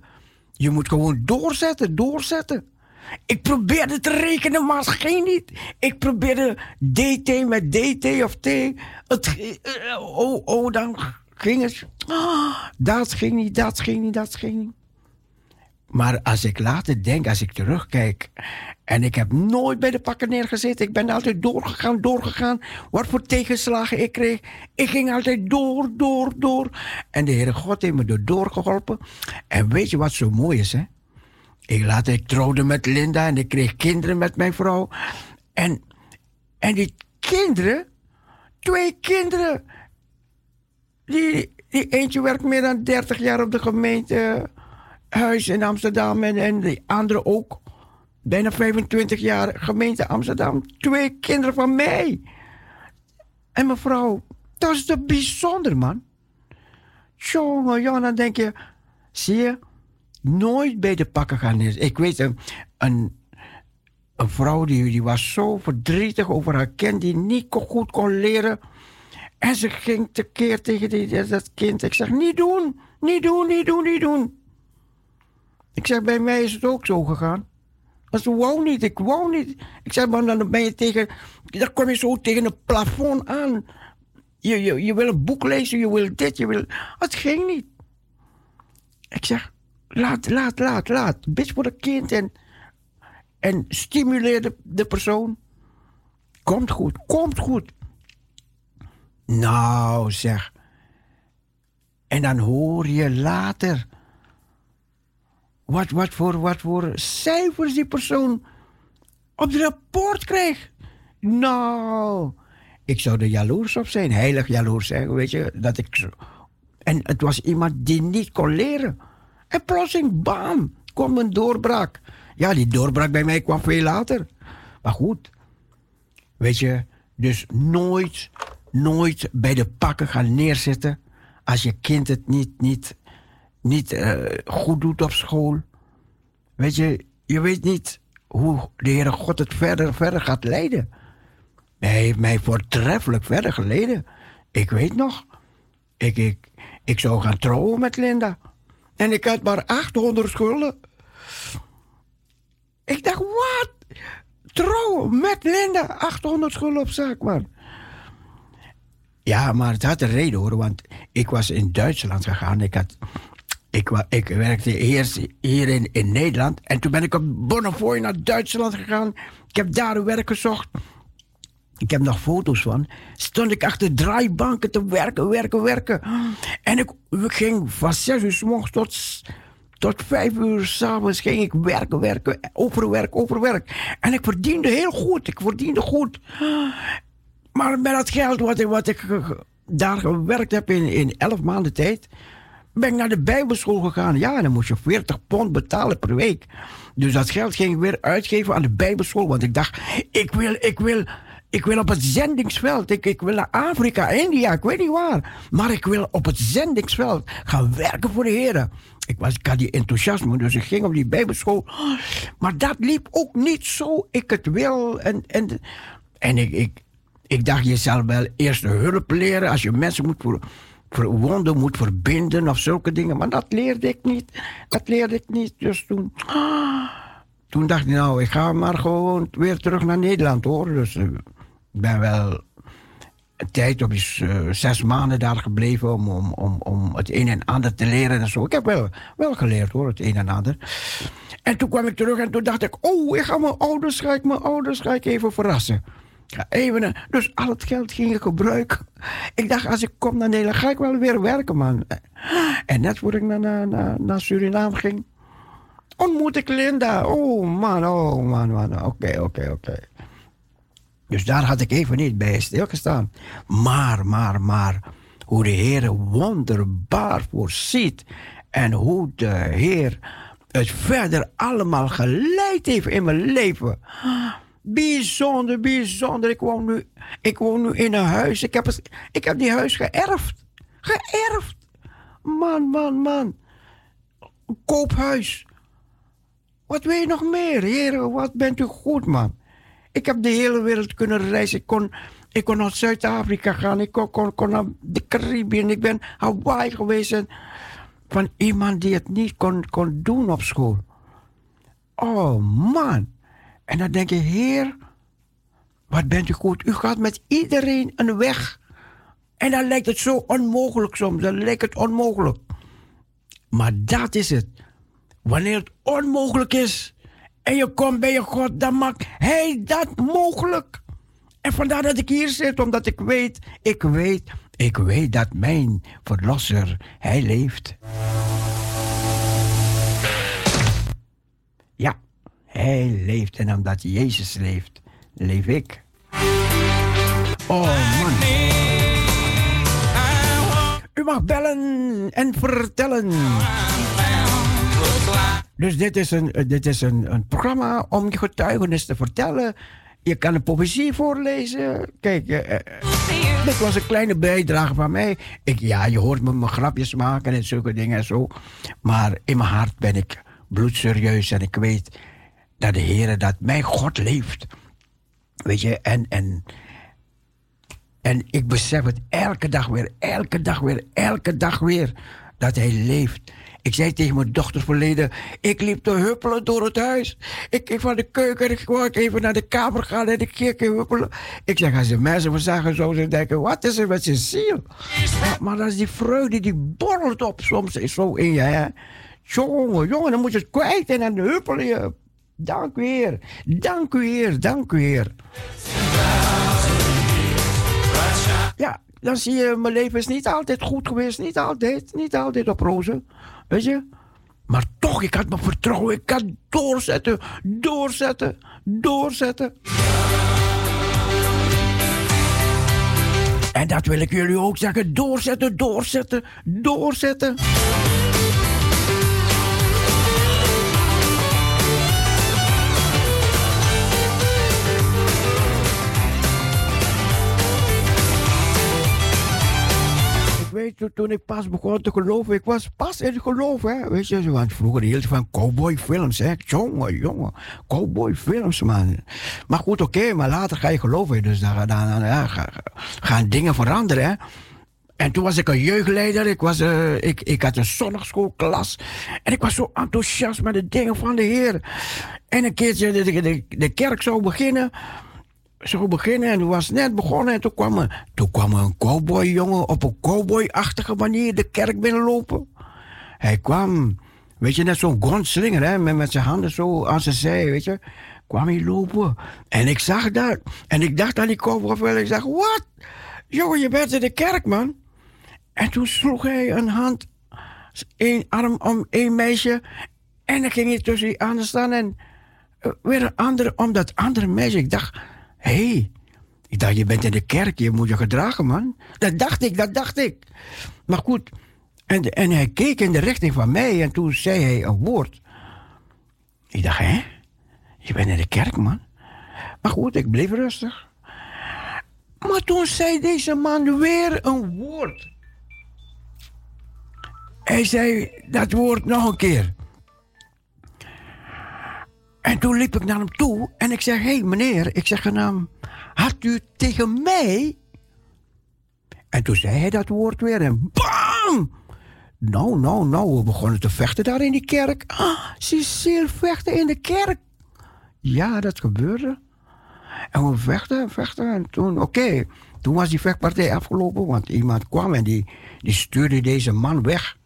Je moet gewoon doorzetten, doorzetten. Ik probeerde te rekenen, maar het ging niet. Ik probeerde DT met DT of T. Het, eh, oh, oh, dan ging het. Ah, dat ging niet, dat ging niet, dat ging niet. Maar als ik later denk, als ik terugkijk. En ik heb nooit bij de pakken neergezeten. Ik ben altijd doorgegaan, doorgegaan. Wat voor tegenslagen ik kreeg. Ik ging altijd door, door, door. En de Heere God heeft me er doorgeholpen. En weet je wat zo mooi is, hè? Ik later ik trouwde met Linda en ik kreeg kinderen met mijn vrouw. En, en die kinderen, twee kinderen. Die, die eentje werkt meer dan 30 jaar op de gemeente huis in Amsterdam en, en de andere ook. Bijna 25 jaar gemeente Amsterdam. Twee kinderen van mij. En mevrouw, dat is toch bijzonder, man. Jongen, jongen, dan denk je, zie je, nooit bij de pakken gaan. Ik weet, een, een, een vrouw die, die was zo verdrietig over haar kind, die niet goed kon leren. En ze ging tekeer tegen die, dat kind. Ik zeg, niet doen, niet doen, niet doen, niet doen. Ik zeg, bij mij is het ook zo gegaan. Als ik wou niet, ik wou niet. Ik zeg, maar dan ben je tegen, dan kom je zo tegen een plafond aan. Je, je, je wil een boek lezen, je wil dit, je wil... Het ging niet. Ik zeg, laat, laat, laat, laat. Bid voor het kind en, en stimuleer de, de persoon. Komt goed, komt goed. Nou, zeg. En dan hoor je later wat, wat, voor, wat voor cijfers die persoon op het rapport kreeg. Nou, ik zou er jaloers op zijn, heilig jaloers zijn, weet je. Dat ik. En het was iemand die niet kon leren. En plotseling, bam, kwam een doorbraak. Ja, die doorbraak bij mij kwam veel later. Maar goed, weet je, dus nooit, nooit bij de pakken gaan neerzetten als je kind het niet, niet niet uh, goed doet op school. Weet je, je weet niet hoe de Heere God het verder, verder gaat leiden. Hij heeft mij voortreffelijk verder geleden. Ik weet nog, ik, ik, ik zou gaan trouwen met Linda. En ik had maar 800 schulden. Ik dacht, wat? Trouwen met Linda, 800 schulden op zaak, man. Ja, maar het had een reden hoor, want ik was in Duitsland gegaan. Ik had ik, ik werkte eerst hier in, in Nederland. En toen ben ik op Bonnefoy naar Duitsland gegaan. Ik heb daar werk gezocht. Ik heb nog foto's van. Stond ik achter draaibanken te werken, werken, werken. En ik, ging van zes uur s morgens tot, tot vijf uur s'avonds ging ik werken, werken, overwerk, overwerk. En ik verdiende heel goed. Ik verdiende goed. Maar met dat geld wat, wat ik daar gewerkt heb in, in elf maanden tijd ben ik naar de Bijbelschool gegaan. Ja, dan moest je 40 pond betalen per week. Dus dat geld ging weer uitgeven aan de Bijbelschool. Want ik dacht, ik wil, ik wil, ik wil op het zendingsveld. Ik, ik wil naar Afrika, India, ik weet niet waar. Maar ik wil op het zendingsveld gaan werken voor de Heer. Ik, was, ik had die enthousiasme, dus ik ging op die Bijbelschool. Maar dat liep ook niet zo ik het wil. En, en, en ik, ik, ik dacht, je zal wel eerst de hulp leren als je mensen moet voor wonden moet verbinden of zulke dingen. Maar dat leerde ik niet. Dat leerde ik niet. Dus toen, toen dacht ik, nou, ik ga maar gewoon weer terug naar Nederland hoor. Dus eh, ik ben wel een tijd is eh, zes maanden daar gebleven om, om, om, om het een en ander te leren en zo. Ik heb wel, wel geleerd hoor, het een en ander. En toen kwam ik terug en toen dacht ik, oh, ik ga mijn ouders, ga ik mijn ouders ga ik even verrassen. Even, dus al het geld ging ik gebruiken. Ik dacht, als ik kom naar Nederland, ga ik wel weer werken, man. En net voordat ik naar, naar, naar, naar Suriname ging, ontmoet ik Linda. Oh, man, oh, man, man. Oké, oké, oké. Dus daar had ik even niet bij stilgestaan. Maar, maar, maar, hoe de Heer wonderbaar voorziet. En hoe de Heer het verder allemaal geleid heeft in mijn leven. Bijzonder, bijzonder. Ik woon nu, ik woon nu in een huis. Ik heb, het- ik heb die huis geërfd. Geërfd. Man, man, man. Koophuis. Wat wil je nog meer? Heer, wat bent u goed, man. Ik heb de hele wereld kunnen reizen. Ik kon, ik kon naar Zuid-Afrika gaan. Ik kon, kon, kon naar de Caribbean. Ik ben Hawaii geweest. Van iemand die het niet kon, kon doen op school. Oh, man. En dan denk je, Heer, wat bent u goed. U gaat met iedereen een weg. En dan lijkt het zo onmogelijk soms. Dan lijkt het onmogelijk. Maar dat is het. Wanneer het onmogelijk is en je komt bij je God, dan maakt Hij dat mogelijk. En vandaar dat ik hier zit, omdat ik weet, ik weet, ik weet dat mijn verlosser, Hij leeft. Ja, Hij leeft en omdat Jezus leeft, leef ik. Oh man. U mag bellen en vertellen. Dus dit is een, eh, dit is een, programma om je getuigenis te vertellen. Je kan een poëzie voorlezen. Kijk, eh, eh, dit was een kleine bijdrage van mij. Ik, ja, je hoort me mijn grapjes maken en zulke dingen en zo. Maar in mijn hart ben ik bloedserieus en ik weet dat de Heer, dat mijn God leeft. Weet je, en, en, en ik besef het elke dag weer, elke dag weer, elke dag weer, dat hij leeft. Ik zei tegen mijn dochter verleden, ik liep te huppelen door het huis. Ik ging van de keuken en ik wou even naar de kamer gaan en ik ging huppelen. Ik zeg, als de mensen me zagen zo, ze denken, wat is er met zijn ziel? Maar dat is die vreugde, die borrelt op soms zo in je. Hè? Jongen, jongen, dan moet je het kwijt en dan huppel je. Dank u Heer, dank u Heer, dank u Heer. Ja, dan zie je, mijn leven is niet altijd goed geweest. Niet altijd, niet altijd op rozen. Weet je? Maar toch, ik had me vertrouwen. Ik kan doorzetten, doorzetten, doorzetten. En dat wil ik jullie ook zeggen. Doorzetten, doorzetten, doorzetten. Toen, toen ik pas begon te geloven, ik was pas in het geloof, hè. Weet je, want vroeger hield van cowboyfilms, hè. Jongen, jongen, cowboyfilms, man. Maar goed, oké, maar later ga je geloven, dus dan, ja, ga- gaan dingen veranderen. En toen was ik een jeugdleider. Ik, was, eh, ik, ik had een zondagschoolklas. En ik was zo enthousiast met de dingen van de Heer. En een de, de, de, de kerk zou beginnen. Zou beginnen en was net begonnen. En toen kwam, er, toen kwam er een cowboyjongen op een cowboyachtige manier de kerk binnenlopen. Hij kwam, weet je, net zo'n gonslinger, hè, met, met zijn handen zo aan zijn zij, weet je. Kwam hij lopen. En ik zag dat. En ik dacht aan die cowboy. Ik zeg, wat? Jongen, je bent in de kerk, man. En toen sloeg hij een hand, één arm om één meisje. En dan ging hij tussen die anderen staan en eh, weer een andere om dat andere meisje. Ik dacht, hey, ik dacht, je bent in de kerk, je moet je gedragen, man. Dat dacht ik, dat dacht ik. Maar goed, en, en hij keek in de richting van mij en toen zei hij een woord. Ik dacht, hè? Je bent in de kerk, man. Maar goed, ik bleef rustig. Maar toen zei deze man weer een woord. Hij zei dat woord nog een keer. En toen liep ik naar hem toe en ik zeg: Hé hey, meneer, ik zeg hem: Had u tegen mij? En toen zei hij dat woord weer en BAM! Nou, nou, nou, we begonnen te vechten daar in die kerk. Ah, Cecile vechten in de kerk. Ja, dat gebeurde. En we vechten, vechten. En toen, oké. Toen was die vechtpartij afgelopen, want iemand kwam en die, die stuurde deze man weg.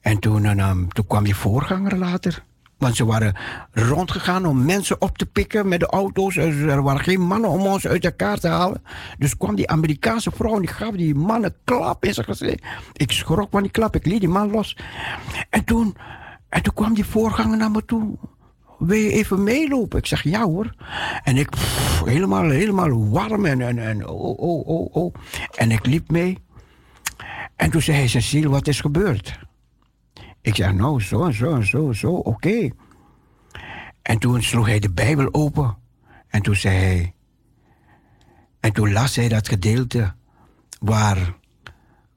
En toen, en, ehm, toen kwam die voorganger later. Want ze waren rondgegaan om mensen op te pikken met de auto's. Er waren geen mannen om ons uit elkaar te halen. Dus kwam die Amerikaanse vrouw en die gaf die man een klap in zijn gezicht. Ik schrok van die klap, ik liet die man los. En toen, en toen kwam die voorganger naar me toe. Wil je even meelopen? Ik zeg ja hoor. En ik helemaal, helemaal warm en, en, en oh, oh, oh, oh. En ik liep mee. En toen zei hij, Cecile, wat is gebeurd? Ik zeg, nou, zo zo zo, zo, oké. En toen sloeg hij de Bijbel open. En toen zei hij... En toen las hij dat gedeelte waar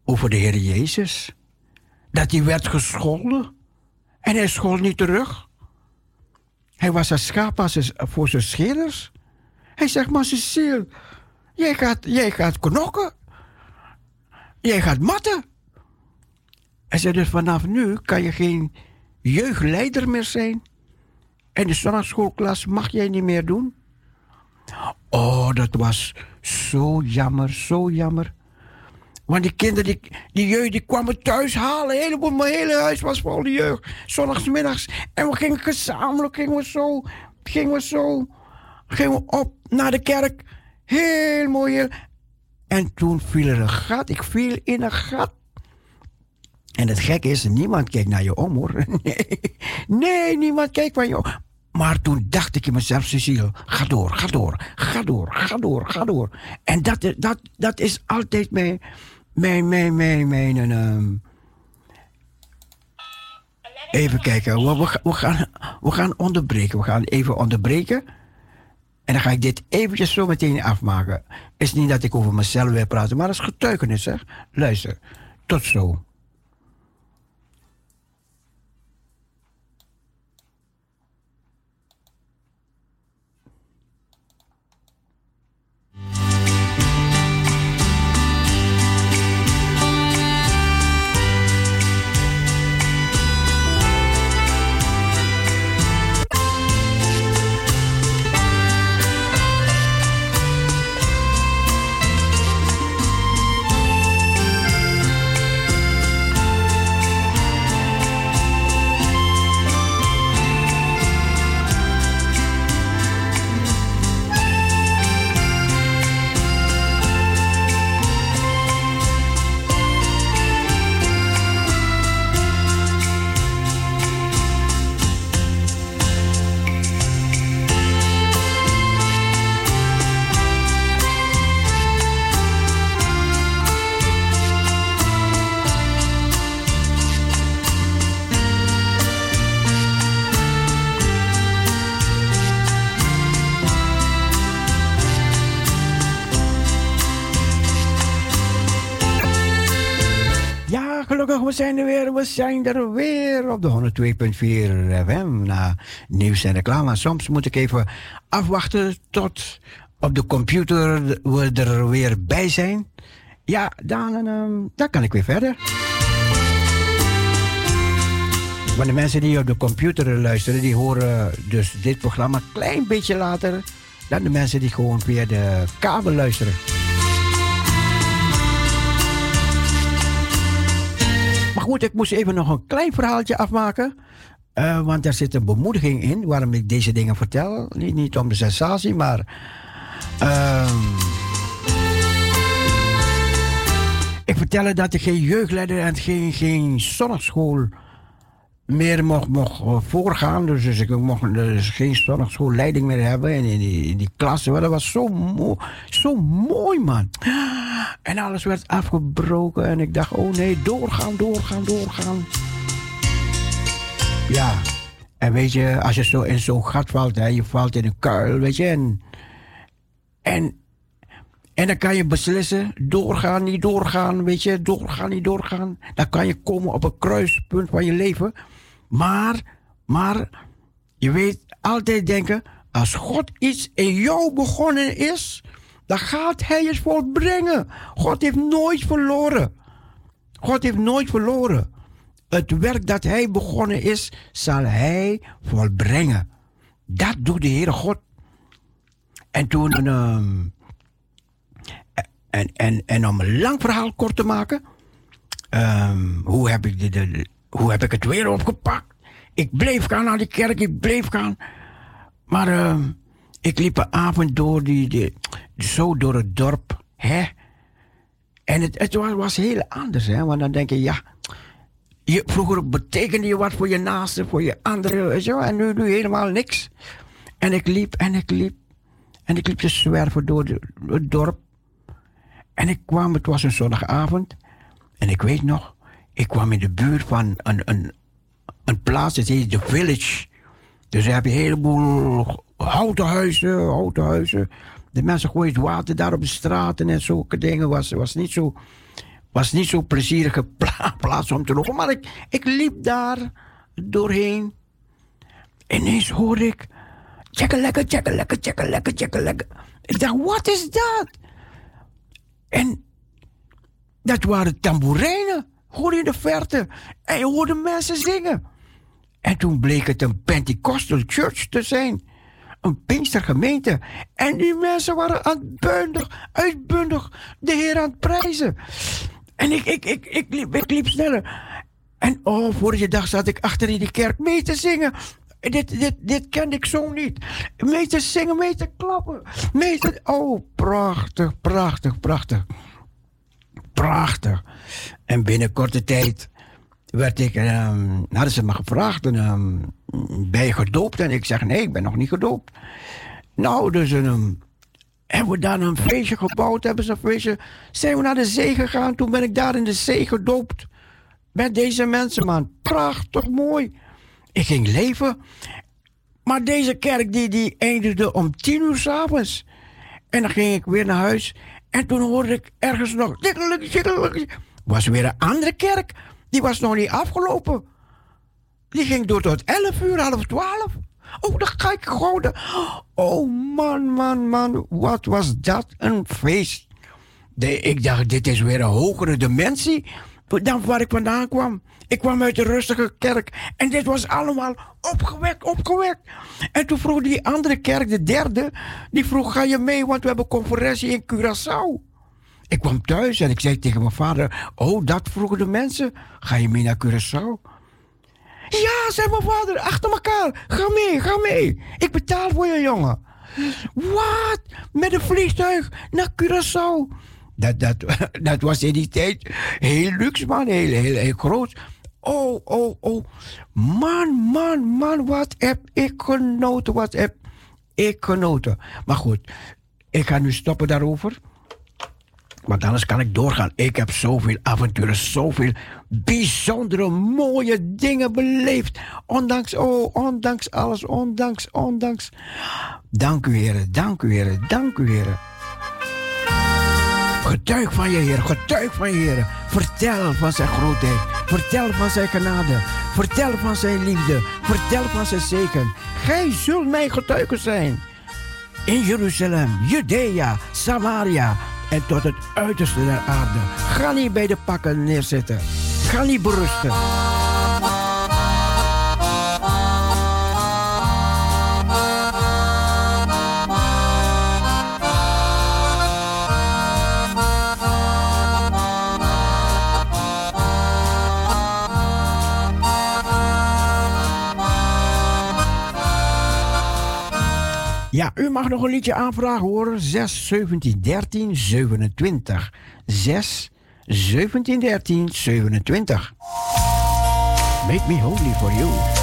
over de Heer Jezus. Dat hij werd gescholden. En hij schold niet terug. Hij was een schaap voor zijn scherders. Hij zegt, maar Cecile, jij gaat, jij gaat knokken. Jij gaat matten. Hij zei dus vanaf nu kan je geen jeugdleider meer zijn. En de zondagschoolklas mag jij niet meer doen. Oh, dat was zo jammer, zo jammer. Want die kinderen, die, die jeugd, die kwamen thuis halen. Helemaal, mijn hele huis was vol die jeugd. Zondagsmiddags. En we gingen gezamenlijk, gingen we zo, gingen we zo, gingen we op naar de kerk. Heel mooi. En toen viel er een gat. Ik viel in een gat. En het gekke is, niemand kijkt naar je om hoor. Nee, niemand kijkt van je om. Maar toen dacht ik in mezelf, Cecile, ga door, ga door, ga door, ga door, ga door. En dat, dat, dat is altijd mijn, mijn, mijn, mijn, mijn, ehm, Even kijken, we, we, we gaan, we gaan onderbreken. We gaan even onderbreken. En dan ga ik dit eventjes zo meteen afmaken. Is niet dat ik over mezelf wil praten, maar dat is getuigenis, zeg. Luister, tot zo. We zijn er weer op de 102.4 FM. Na nieuws en reclame. Soms moet ik even afwachten tot op de computer we er weer bij zijn. Ja, dan, ehm, dan kan ik weer verder. Want de mensen die op de computer luisteren, die horen dus dit programma een klein beetje later dan de mensen die gewoon via de kabel luisteren. Maar goed, ik moest even nog een klein verhaaltje afmaken. Eh, want er zit een bemoediging in waarom ik deze dingen vertel. Niet, niet om de sensatie, maar. ehm, ik vertelde dat ik geen jeugdleider en geen, geen zondagschool meer mocht, mocht eh, voorgaan. Dus, dus ik mocht dus geen zondagschoolleiding meer hebben in, die, in die klasse. Maar dat was zo, mo zo mooi, man. En alles werd afgebroken. En ik dacht, oh nee, doorgaan, doorgaan, doorgaan. Ja. En weet je, als je zo in zo'n gat valt, hè, je valt in een kuil, weet je. En, en, en dan kan je beslissen, doorgaan, niet doorgaan, weet je. Doorgaan, niet doorgaan. Dan kan je komen op een kruispunt van je leven. Maar, maar, je weet altijd denken, als God iets in jou begonnen is, dan gaat Hij het volbrengen. God heeft nooit verloren. God heeft nooit verloren. Het werk dat Hij begonnen is, zal Hij volbrengen. Dat doet de Heere God. En toen, ehm, en, en, en om een lang verhaal kort te maken, ehm, hoe, heb ik de, de- hoe heb ik het weer opgepakt? Ik bleef gaan naar die kerk, ik bleef gaan. Maar ehm, ik liep een avond door, die, zo door het dorp. Hè? En het, het was, was heel anders, hè? want dan denk je, ja, je, vroeger betekende je wat voor je naaste, voor je anderen, je wel, en nu, nu helemaal niks. En ik liep en ik liep en ik liep te zwerven door het dorp. En ik kwam, het was een zondagavond, en ik weet nog, ik kwam in de buurt van een, een, een plaats, het heet The Village. Dus daar heb je een heleboel houten huizen, houten huizen. De mensen gooien water daar op de straten en zulke dingen. Was, was niet zo was niet zo'n plezierige pla- plaats om te lopen. Maar ik, ik liep daar doorheen. Ineens hoorde ik... Checken lekker, checken lekker, checken lekker, checken lekker. Ik dacht, wat is dat? En dat waren tamboerijnen. Hoorde in de verte. En je hoorde mensen zingen. En toen bleek het een Pentecostal church te zijn. Een Pinkstergemeente. En die mensen waren uitbundig, uitbundig de Heer aan het prijzen. En ik, ik, ik, ik, liep, ik liep sneller. En oh, vorige dag zat ik achter in die kerk mee te zingen. Dit, dit, dit kende ik zo niet. Mee te zingen, mee te klappen. Mee te... Oh, prachtig, prachtig, prachtig. Prachtig. En binnen korte tijd werd ik, ehm, hadden ze me gevraagd, ehm, ben je gedoopt? En ik zeg, nee, ik ben nog niet gedoopt. Nou, dus hebben we daar een feestje gebouwd, hebben ze een feestje. Zijn we naar de zee gegaan, toen ben ik daar in de zee gedoopt. Met deze mensen, man. Prachtig mooi. Ik ging leven. Maar deze kerk, die, die eindigde om tien uur s'avonds. En dan ging ik weer naar huis. En toen hoorde ik ergens nog... Was weer een andere kerk. Die was nog niet afgelopen. Die ging door tot 11 uur, half 12. Oh, dan ga ik gewoon. Oh, man, man, man. Wat was dat een feest. Ik dacht, dit is weer een hogere dimensie dan waar ik vandaan kwam. Ik kwam uit een rustige kerk. En dit was allemaal opgewekt, opgewekt. En toen vroeg die andere kerk, de derde, die vroeg, ga je mee, want we hebben een conferentie in Curaçao. Ik kwam thuis en ik zei tegen mijn vader, oh, dat vroegen de mensen. Ga je mee naar Curaçao? Ja, zei mijn vader, achter elkaar. Ga mee, ga mee. Ik betaal voor je, jongen. Wat? Met een vliegtuig naar Curaçao? Dat, dat, dat was in die tijd heel luxe, man. Heel, heel, heel groot. Oh, oh, oh. Man, man, man. Wat heb ik genoten. Wat heb ik genoten. Maar goed, ik ga nu stoppen daarover. Want anders kan ik doorgaan. Ik heb zoveel avonturen, zoveel bijzondere, mooie dingen beleefd. Ondanks, oh, ondanks alles, ondanks, ondanks. Dank u, heren, dank u, heren, dank u, heren. Getuig van je Heer, getuig van je Heer. Vertel van zijn grootheid. Vertel van zijn genade. Vertel van zijn liefde. Vertel van zijn zegen. Gij zult mijn getuigen zijn. In Jeruzalem, Judea, Samaria en tot het uiterste der aarde. Ga niet bij de pakken neerzitten. Ga niet berusten. Ja, u mag nog een liedje aanvragen hoor. 6, 17, 13, 27. 6, 17, 13, 27. Make me holy for you.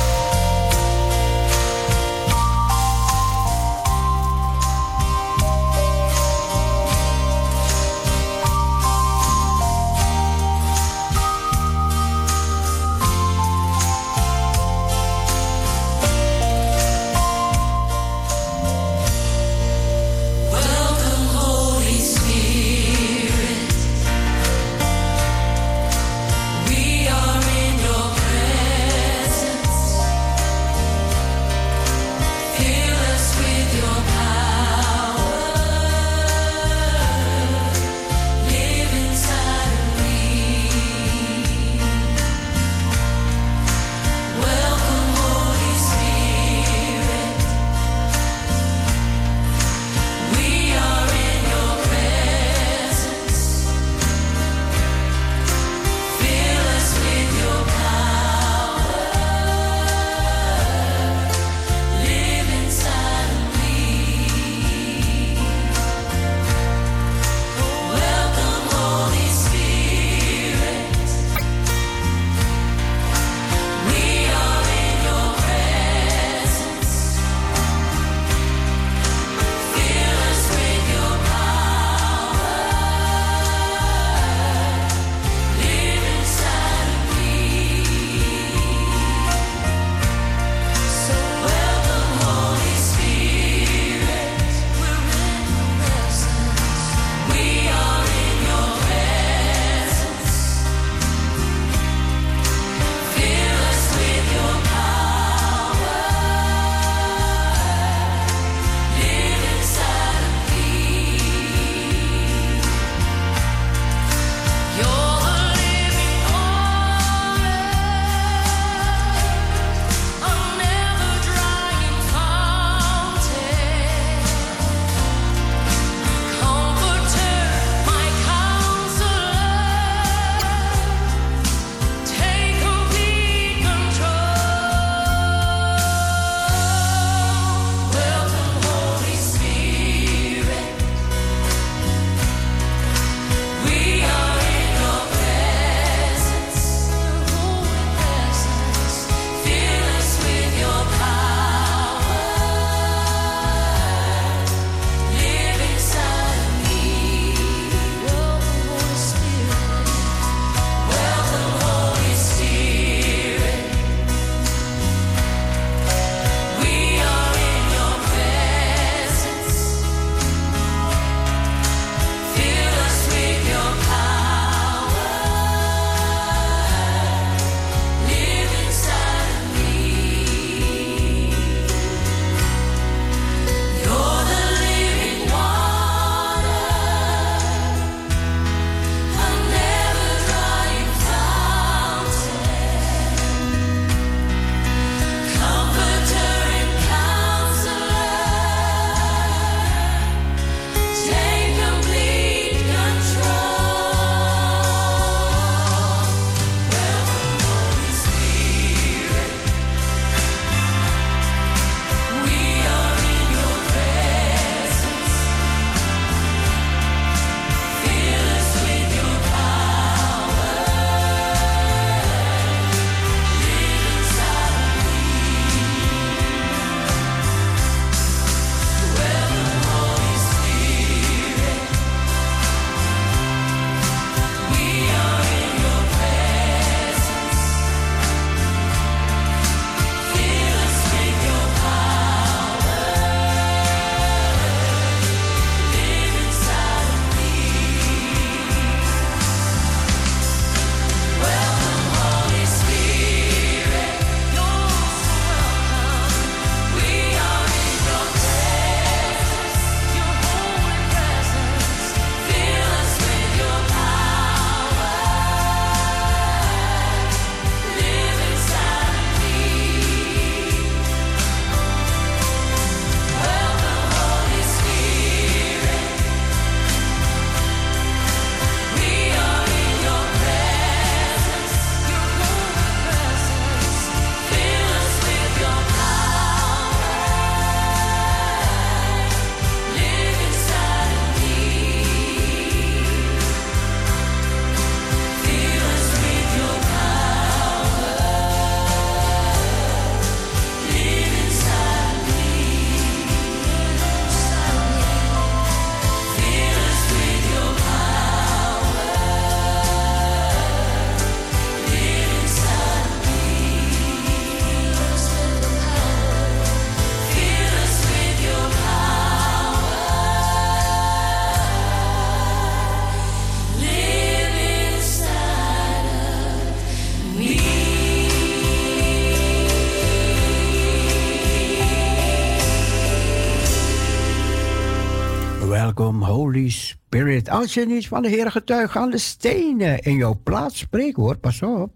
Als je niet van de Heer getuigt, gaan de stenen in jouw plaats spreken hoor. Pas op.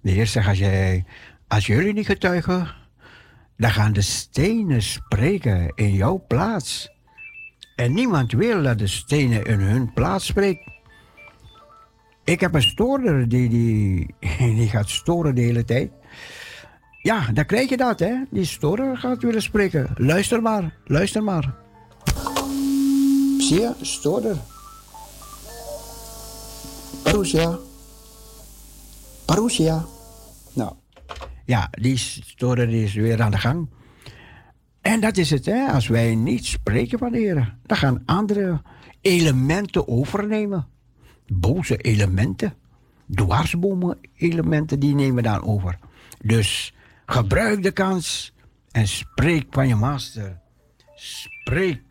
De Heer zegt, als, jij, als jullie niet getuigen, dan gaan de stenen spreken in jouw plaats. En niemand wil dat de stenen in hun plaats spreken. Ik heb een stoorder die, die, die gaat storen de hele tijd. Ja, dan krijg je dat, hè. Die stoorder gaat willen spreken. Luister maar, luister maar. Zie je, stoorder. Parousia. Parousia. Nou, ja, die stoorder is weer aan de gang. En dat is het, hè. Als wij niet spreken van de dan gaan andere elementen overnemen. Boze elementen. Dwarsbomen elementen, die nemen dan over. Dus gebruik de kans en spreek van je master. Spreek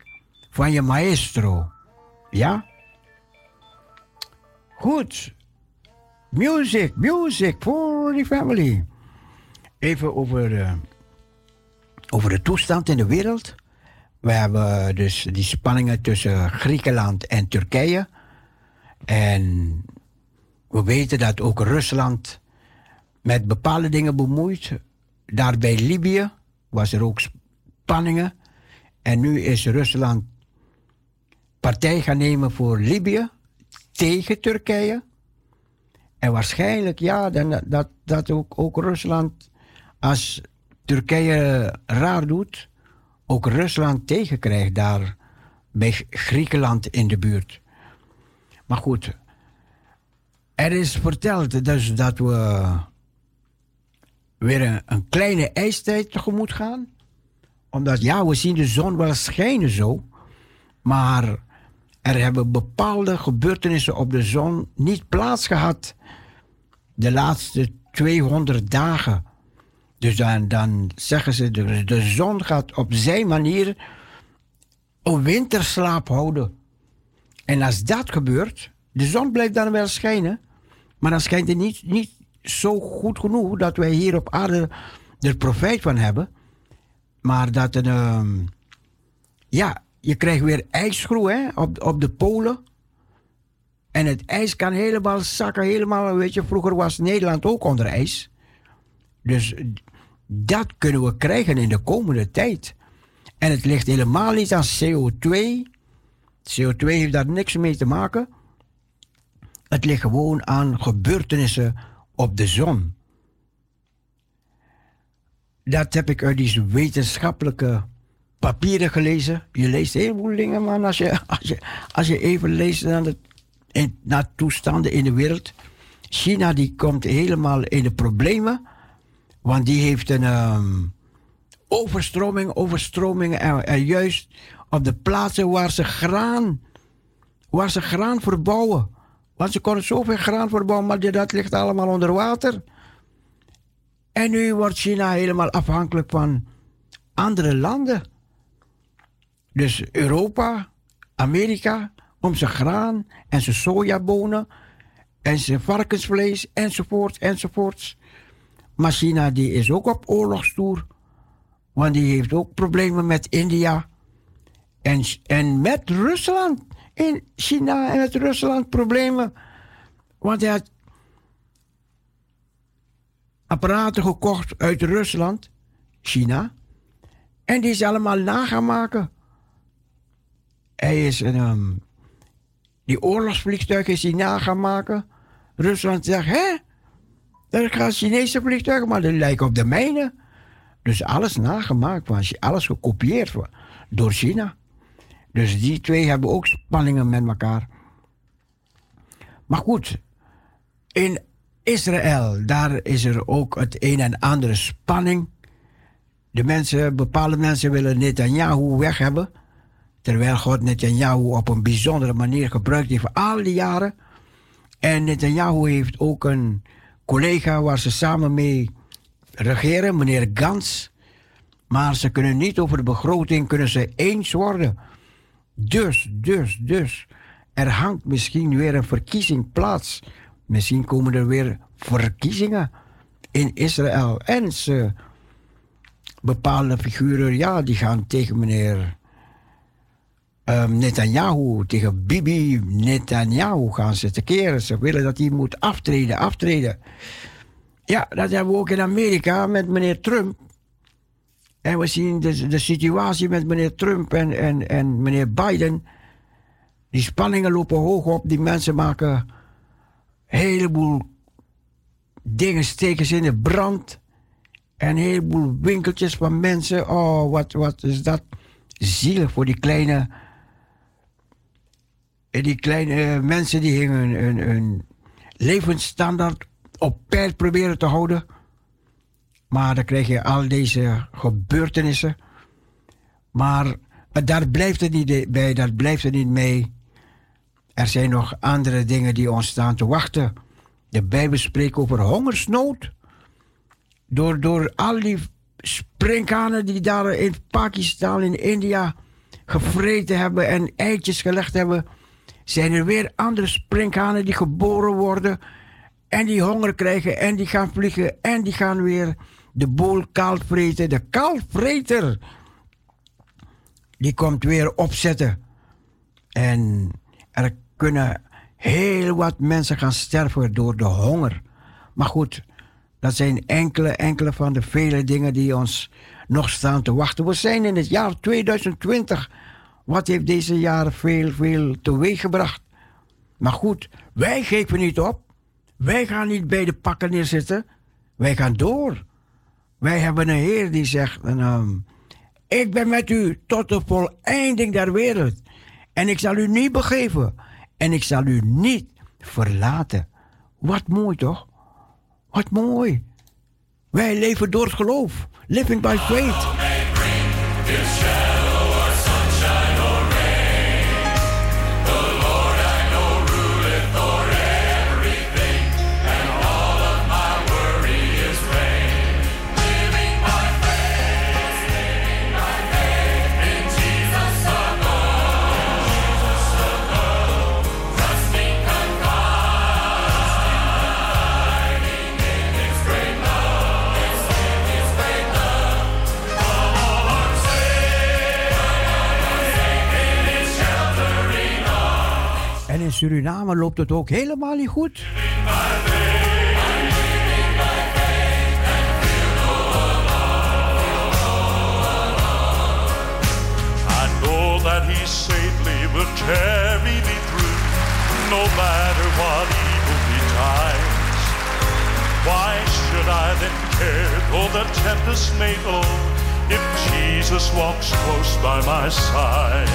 van je maestro. Ja? Goed. Music, music for the family. Even over, eh, over de toestand in de wereld. We hebben dus die spanningen tussen Griekenland en Turkije. En we weten dat ook Rusland met bepaalde dingen bemoeit. Daar bij Libië was er ook spanningen. En nu is Rusland partij gaan nemen voor Libië tegen Turkije. En waarschijnlijk, ja, dan, dat, dat ook, ook Rusland, als Turkije raar doet, ook Rusland tegenkrijgt daar bij Griekenland in de buurt. Maar goed, er is verteld dus dat we weer een, een kleine ijstijd tegemoet gaan. Omdat ja, we zien de zon wel schijnen zo, maar er hebben bepaalde gebeurtenissen op de zon niet plaatsgehad de laatste 200 dagen. Dus dan, dan zeggen ze, de, de zon gaat op zijn manier een winterslaap houden. En als dat gebeurt, de zon blijft dan wel schijnen, maar dan schijnt het niet, niet zo goed genoeg dat wij hier op aarde er profijt van hebben. Maar dat een, ehm, ja, je krijgt weer ijsgroei hè, op, op de polen. En het ijs kan helemaal zakken, helemaal, weet je, vroeger was Nederland ook onder ijs. Dus dat kunnen we krijgen in de komende tijd. En het ligt helemaal niet aan CO2. CO2 heeft daar niks mee te maken. Het ligt gewoon aan gebeurtenissen op de zon. Dat heb ik uit die wetenschappelijke papieren gelezen. Je leest heel veel dingen, man. Als je, als je, als je even leest naar, de, naar toestanden in de wereld. China die komt helemaal in de problemen. Want die heeft een um, overstroming, overstroming. En, en, juist op de plaatsen waar ze graan, waar ze graan verbouwen. Want ze konden zoveel graan verbouwen, maar dat ligt allemaal onder water. En nu wordt China helemaal afhankelijk van andere landen. Dus Europa, Amerika, om zijn graan en zijn sojabonen en zijn varkensvlees enzovoort enzovoort. Maar China die is ook op oorlogstoer. Want die heeft ook problemen met India. En, en met Rusland. In China en met Rusland problemen. Want hij had apparaten gekocht uit Rusland, China. En die is allemaal na gaan maken. Hij is een. Um, die oorlogsvliegtuigen is hij na. Rusland zegt: hè? Er gaan Chinese vliegtuigen, maar die lijken op de mijne. Dus alles nagemaakt, van, alles gekopieerd door China. Dus die twee hebben ook spanningen met elkaar. Maar goed, in Israël, daar is er ook het een en andere spanning. De mensen, bepaalde mensen willen Netanyahu weg hebben. Terwijl God Netanyahu op een bijzondere manier gebruikt heeft al die jaren. En Netanyahu heeft ook een collega waar ze samen mee regeren, meneer Gans. Maar ze kunnen niet over de begroting kunnen ze eens worden. Dus, dus, dus. Er hangt misschien weer een verkiezing plaats. Misschien komen er weer verkiezingen in Israël. En ze, bepaalde figuren, ja, die gaan tegen meneer um, Netanyahu, tegen Bibi Netanyahu gaan ze te keren. Ze willen dat hij moet aftreden, aftreden. Ja, dat hebben we ook in Amerika met meneer Trump. En we zien de, de situatie met meneer Trump en, en, en meneer Biden. Die spanningen lopen hoog op. Die mensen maken een heleboel dingen steken ze in de brand. En een heleboel winkeltjes van mensen. Oh, wat, wat is dat zielig voor die kleine. Die kleine mensen die hun, hun, levensstandaard op peil proberen te houden. Maar dan krijg je al deze gebeurtenissen. Maar daar blijft het niet bij, daar blijft het niet mee. Er zijn nog andere dingen die ons staan te wachten. De Bijbel spreekt over hongersnood. Door, door al die sprinkhanen die daar in Pakistan, in India gevreten hebben en eitjes gelegd hebben, zijn er weer andere sprinkhanen die geboren worden en die honger krijgen en die gaan vliegen en die gaan weer de boel kaal vreten. De kaalvreter, die komt weer opzetten. En er kunnen heel wat mensen gaan sterven door de honger. Maar goed, dat zijn enkele, enkele van de vele dingen die ons nog staan te wachten. We zijn in het jaar 2020. Wat heeft deze jaren veel, veel teweeg gebracht? Maar goed, wij geven niet op. Wij gaan niet bij de pakken neerzitten. Wij gaan door. Wij hebben een Heer die zegt: um, Ik ben met u tot de voleinding der wereld. En ik zal u niet begeven. En ik zal u niet verlaten. Wat mooi toch? Wat mooi. Wij leven door het geloof. Living by faith. In Suriname loopt het ook helemaal niet goed. That he safely will carry me through, no matter what evil betides. Why should I then care though the tempest may blow, if Jesus walks close by my side?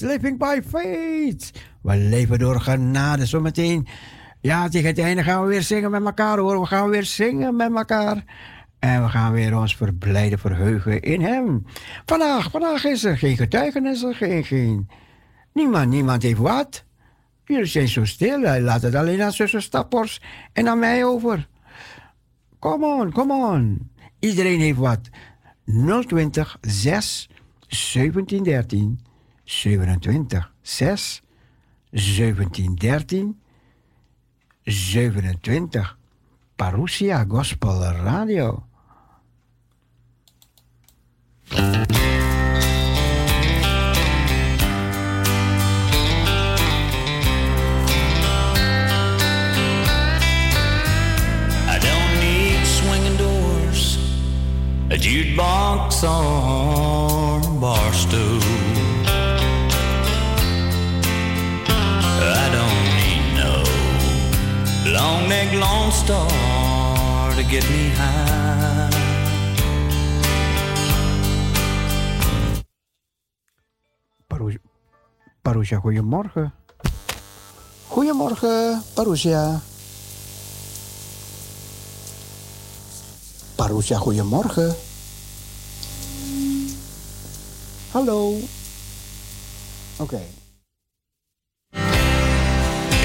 Living by faith. We leven door genade. Zometeen, ja, tegen het einde gaan we weer zingen met elkaar hoor. We gaan weer zingen met elkaar. En we gaan weer ons verblijden, verheugen in Hem. Vandaag, vandaag is er geen getuigenis, geen, geen... Niemand, niemand heeft wat. Jullie zijn zo stil. Laat het alleen aan zuster Stappers en aan mij over. Come on, come on. Iedereen heeft wat. 020 6 17 13 27 6 17 13 27 Parousia Gospel Radio. A jukebox or bar stool. Long neck Lone Star to get me high. Parousia, Parousia, goedemorgen. Goedemorgen, Parousia. Parousia, goedemorgen. Hallo. Oké.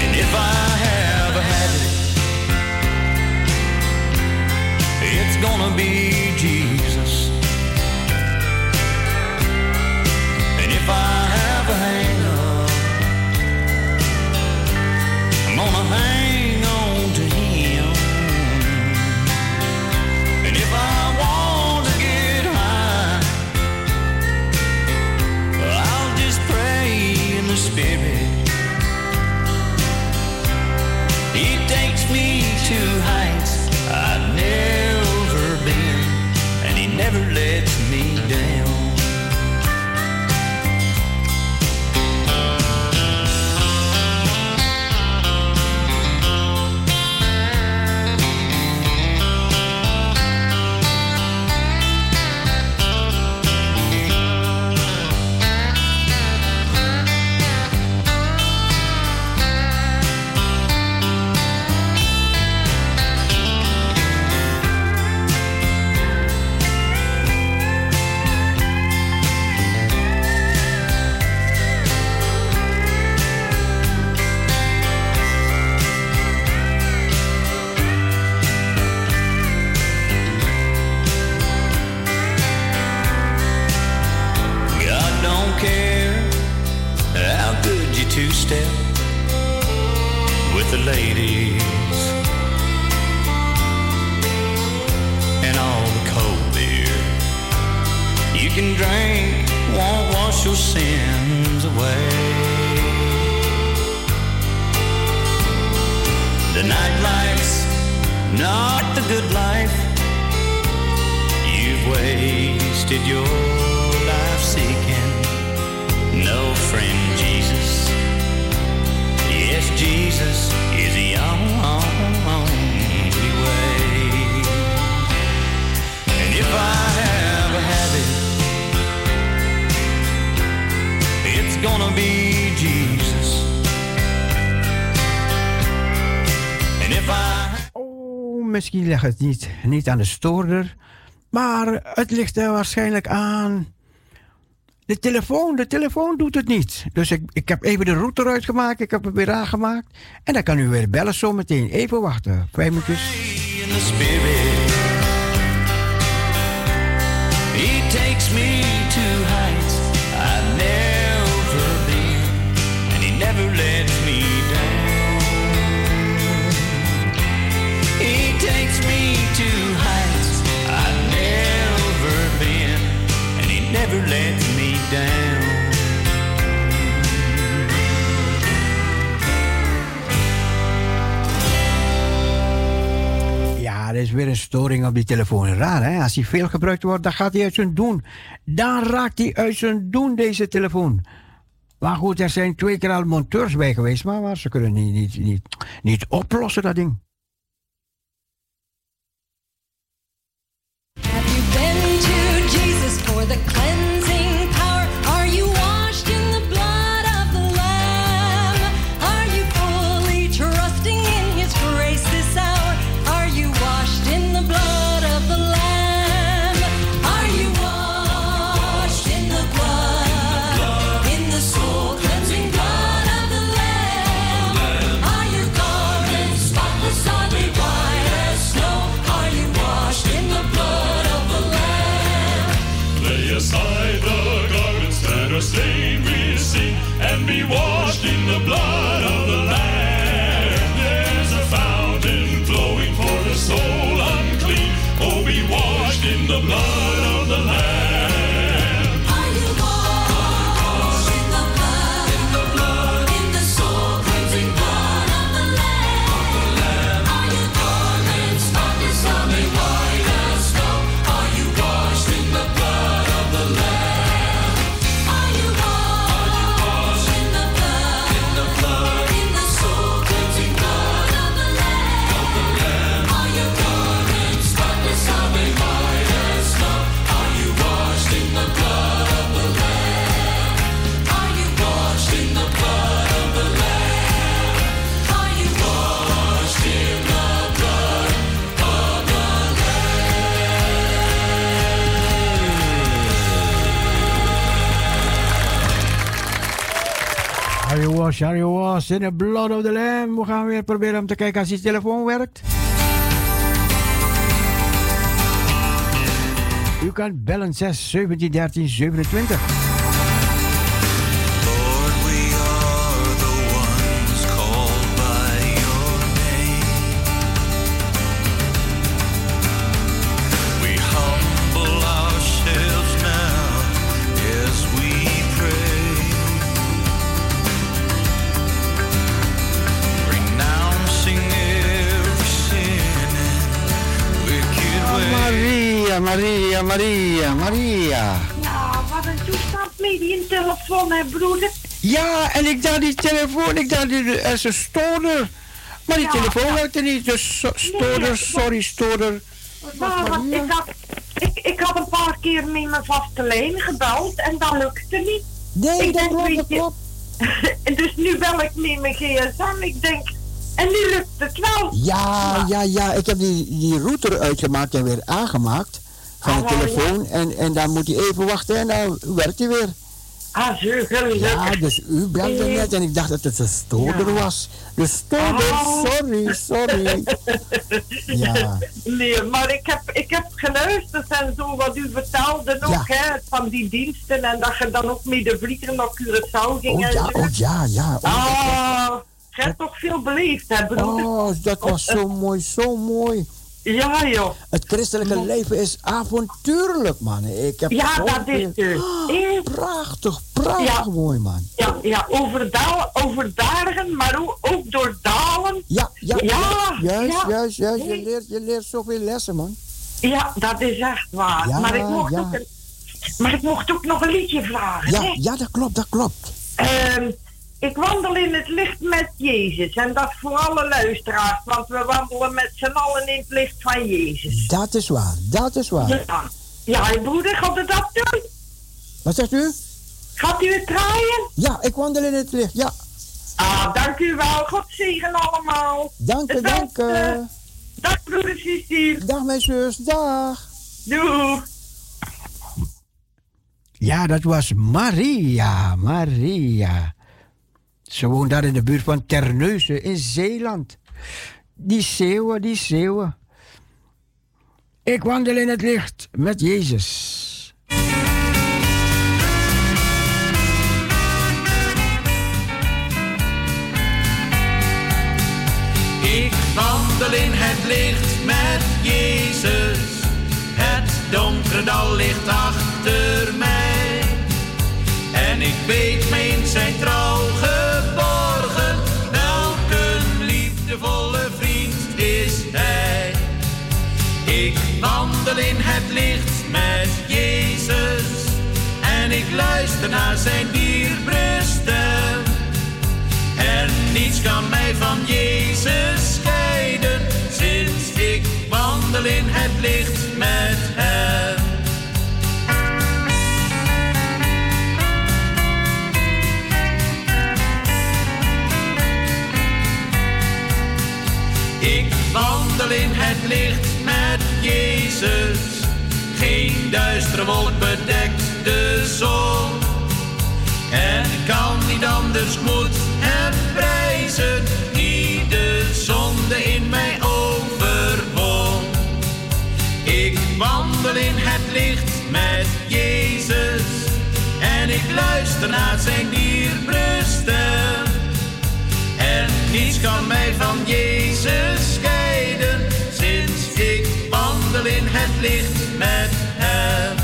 And it's gonna be Jesus. And if I have a hang up, I'm gonna hang on to Him. And if I want to get high, I'll just pray in the Spirit. He takes me to Ligt het niet, niet aan de stoorder. Maar het ligt er waarschijnlijk aan. De telefoon, de telefoon doet het niet. Dus ik, ik heb even de route eruit gemaakt. Ik heb het weer aangemaakt. En dan kan u weer bellen zometeen. Even wachten. Vijf minuutjes. Lets me down. Ja, er is weer een storing op die telefoon. Raar, hè? Als die veel gebruikt wordt, dan gaat hij uit zijn doen. Dan raakt hij uit zijn doen, deze telefoon. Maar goed, er zijn twee keer al monteurs bij geweest, maar, maar ze kunnen niet, niet, niet, niet oplossen, dat ding. You wash in the blood of the lamb? We gaan weer proberen om te kijken als die telefoon werkt. U kan bellen 6 17 13 27. Maria, Maria. Ja, wat een toestand met die telefoon, hè, broeder. Ja, en ik dacht die telefoon, ik dacht die er is een stoorder. Maar die Ja, telefoon ja. werkte niet, dus stoorder, sorry, stoorder. Nou, want ik had, ik, ik had een paar keer met mijn vaste lijn gebeld en dat lukte niet. Nee, Ik dat denk, klopt, dat klopt. Dus nu bel ik met mijn gsm. Ik denk, en nu lukt het wel. Ja, ja, ja, ik heb die, die router uitgemaakt en weer aangemaakt van de Ah, telefoon. En, en dan moet hij even wachten en dan werkt hij weer. Ah, zo gelukkig. Ja, dus u belde Eh. net en ik dacht dat het een stoorder was. De stoorder, Oh. sorry, sorry. Ja, Nee, maar ik heb, ik heb geluisterd en zo wat u vertelde ook, Ja. hè, van die diensten en dat je dan ook met de vliegen naar Curaçao ging oh en ja, oh ja, ja. Oh, Ah, je hebt toch veel beleefd, hè, broer? oh, dat was zo mooi, zo mooi. Ja, joh. Het christelijke leven is avontuurlijk, man. Ik heb Ja, dat is het. Eh, Prachtig, prachtig Ja. mooi, man. Ja, ja over, daal, over dagen, maar ook, ook door dalen. Ja, ja, Ja, juist, juist, juist. Je leert, je leert zoveel lessen, man. Ja, dat is echt waar. Maar, ik mocht ook maar ik mocht ook nog een liedje vragen. Ja, hè? ja, dat klopt, dat klopt. Ehm, ik wandel in het licht met Jezus. En dat voor alle luisteraars, want we wandelen met z'n allen in het licht van Jezus. Dat is waar, dat is waar. Ja, ja broeder, gaat u dat doen? Wat zegt u? Gaat u het draaien? Ja, ik wandel in het licht, ja. Ah, dank u wel. God zegen allemaal. Dank u, dank u. Dag broeder Sissi. Dag mijn zus, dag. Doei. Ja, dat was Maria, Maria. Ze woont daar in de buurt van Terneuzen in Zeeland. Die zeeuwen, die zeeuwen. Ik wandel in het licht met Jezus. Ik wandel in het licht met Jezus. Het donkere dal ligt achter mij. En ik weet me in zijn trouw wandel in het licht met Jezus. En ik luister naar zijn dierbare stem. En niets kan mij van Jezus scheiden, sinds ik wandel in het licht met Hem. Ik wandel in het licht Jezus. Geen duistere wolk bedekt de zon. En kan niet anders, moet hem prijzen, die de zonde in mij overwon. Ik wandel in het licht met Jezus en ik luister naar zijn dierbare stem. niets kan mij van Jezus licht met hem.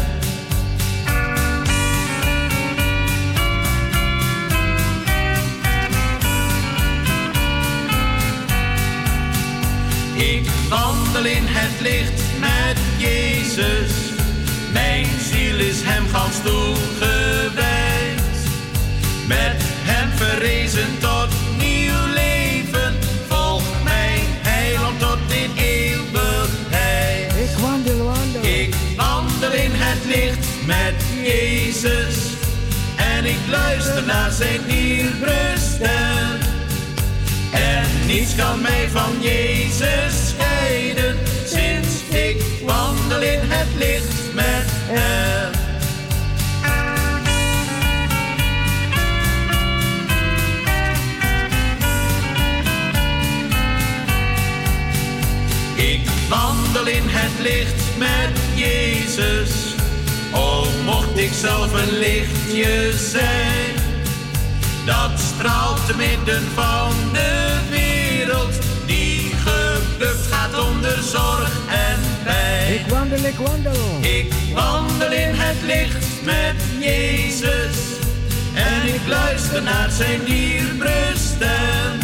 Ik wandel in het licht met Jezus. Mijn ziel is hem gans toegewijd. Met hem verrezen tot luister naar zijn dierbrusten. En niets kan mij van Jezus scheiden. Sinds ik wandel in het licht met hem. Ik wandel in het licht met Jezus. O, mocht ik zelf een lichtje zijn. Dat straalt te midden van de wereld. Die gebukt gaat onder zorg en pijn. Ik wandel, ik wandel. Ik wandel in het licht met Jezus. En ik luister naar zijn dierbrusten.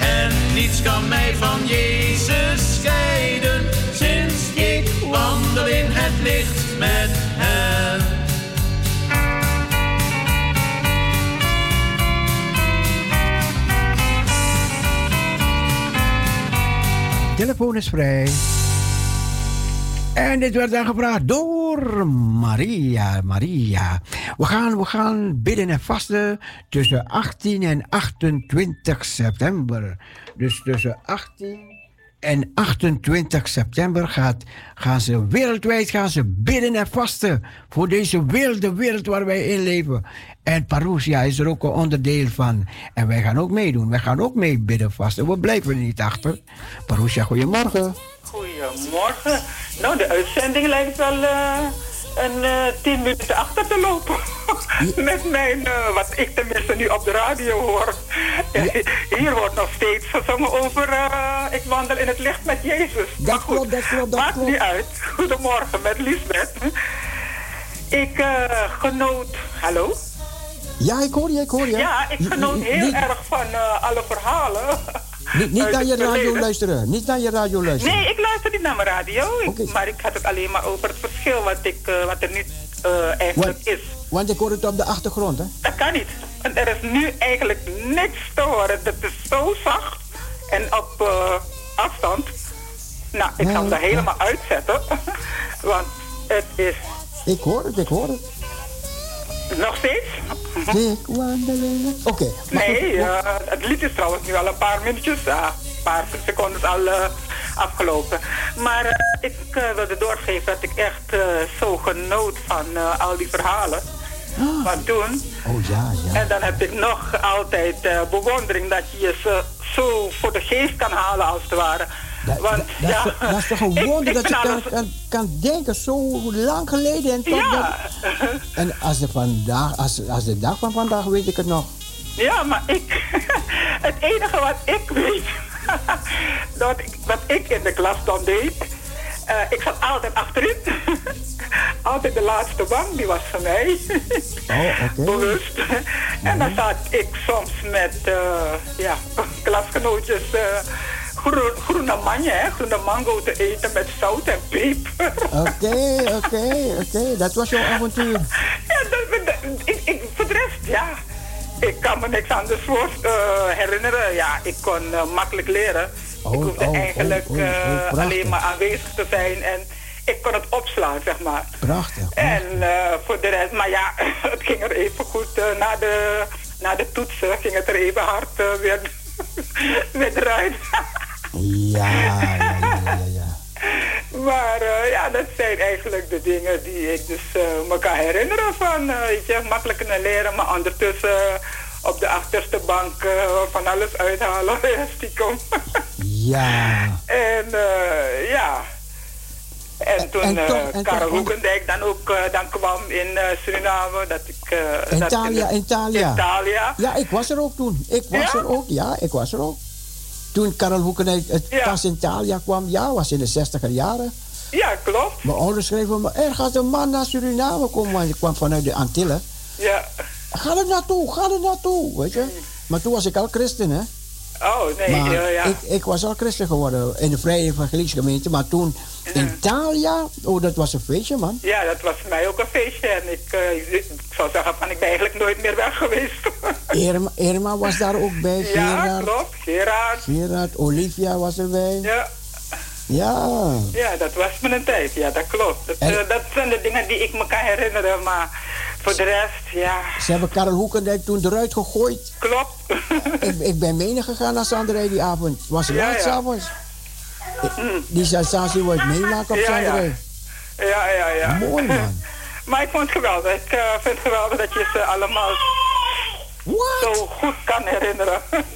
En niets kan mij van Jezus scheiden. Sinds ik wandel in het licht met. Telefoon is vrij. En dit werd dan gevraagd door Maria. Maria. We gaan, we gaan bidden en vasten tussen 18 en 28 september. Dus tussen 18 en 28 september gaat, gaan ze wereldwijd gaan ze bidden en vasten. Voor deze wereld, de wereld waar wij in leven. En Parousia is er ook een onderdeel van. En wij gaan ook meedoen. Wij gaan ook mee bidden vasten. We blijven er niet achter. Parousia, goedemorgen. Goedemorgen. Nou, de uitzending lijkt wel eh, een eh, tien minuten achter te lopen. Met mijn, eh, wat ik tenminste nu op de radio hoor. Hier wordt nog steeds gezongen over eh, ik wandel in het licht met Jezus. Dat klopt, dat klopt, dat Maakt niet uit. Goedemorgen met Lisbeth. Ik genoot... Hallo? Ja, ik hoor je, ik hoor je. Ja, ik genoot heel niet, erg van eh, alle verhalen. Niet, niet naar je het radio luisteren. Niet naar je radio luisteren. Nee, ik luister niet naar mijn radio. Ik- Maar ik had het alleen maar over het verschil wat, ik, eh, wat er nu eh, eigenlijk is. Want ik hoor het op de achtergrond, hè? Dat kan niet. Want er is nu eigenlijk niks te horen. Het is zo zacht en op afstand. Nou, ik hem er helemaal uitzetten. Want het is Ik hoor het, ik hoor het. Nog steeds. Ik Oké. Nee, eh, het lied is trouwens nu al een paar minuutjes, ja, een paar seconden al eh, afgelopen. Maar eh, ik eh, wilde doorgeven dat ik echt eh, zo genoot van eh, al die verhalen. Van toen. Oh ja, ja. En dan heb ik nog altijd eh, bewondering dat je je ze zo voor de geest kan halen als het ware. Dat, Want, dat, ja, is, toch- dat is toch een wonder dat je kan, alles- kan, kan denken zo lang geleden. En, Ja. en als de, vandaag, als, als de dag van vandaag weet ik het nog. Ja, maar ik... het enige wat ik weet... dat ik, wat ik in de klas dan deed... eh, ik zat altijd achterin. altijd de laatste bank, die was van mij. Oh, oké. Bewust. en dan zat ik soms met eh, ja, klasgenootjes... eh, groen, groene manje, hè, groene mango te eten met zout en peper. Oké, oké, oké. Dat was jouw avontuur. Ja, dat, dat- ik, ik, voor de rest, ja. Ik kan me niks anders voor eh, herinneren. Ja, ik kon eh, makkelijk leren. Oh, ik hoefde oh, oh, eigenlijk oh, oh, eh, alleen maar aanwezig te zijn. En ik kon het opslaan, zeg maar. Prachtig. En voor de rest, maar ja, het ging er even goed. na, de, na de toetsen ging het er even hard weer, weer eruit. Ja, ja, ja, ja. Maar eh, ja, dat zijn eigenlijk de dingen die ik dus eh, me kan herinneren van, eh, weet je, makkelijk kunnen leren, maar ondertussen op de achterste bank van alles uithalen, stiekem. Ja. en eh, ja, En toen en toch- en Karel Hoekendijk dan ook dan kwam in Suriname, dat ik... dat Italia, in Italia. Italia. Ja, ik was er ook toen. Ik was Ja? er ook, ja, ik was er ook. Toen Karel Hoekenijk het Ja. pas in Italia kwam, ja, was in de 60er jaren. Ja, klopt. Mijn ouders schreven me, er gaat een man naar Suriname komen, want ik kwam vanuit de Antillen. Ja. Ga er naartoe, ga er naartoe, weet je. Maar toen was ik al christen, hè. Oh, nee, maar eh, ja. ik, ik was al christen geworden in de Vrije Evangelische Gemeente. Maar toen in Italia, oh, dat was een feestje, man. Ja, dat was voor mij ook een feestje. En ik, eh, ik zou zeggen van, ik ben eigenlijk nooit meer weg geweest. Irma, Irma was daar ook bij, ja, Gerard. klopt. Gerard. Gerard, Olivia was erbij. Ja. Ja. Ja, dat was mijn tijd. Ja, dat klopt. Dat, En- eh, dat zijn de dingen die ik me kan herinneren. Maar voor de rest, ja, Ze hebben Karel Hoekendijk toen eruit gegooid. klopt. ik, ik ben menig gegaan naar Sanderij die avond. Het was Ja, laat ja. s'avonds. Die sensatie wil ik meemaken op Ja. Sanderij. Ja, ja, ja. Mooi, man. maar ik vond het geweldig. Ik eh, vind het geweldig dat je ze allemaal zo goed kan herinneren.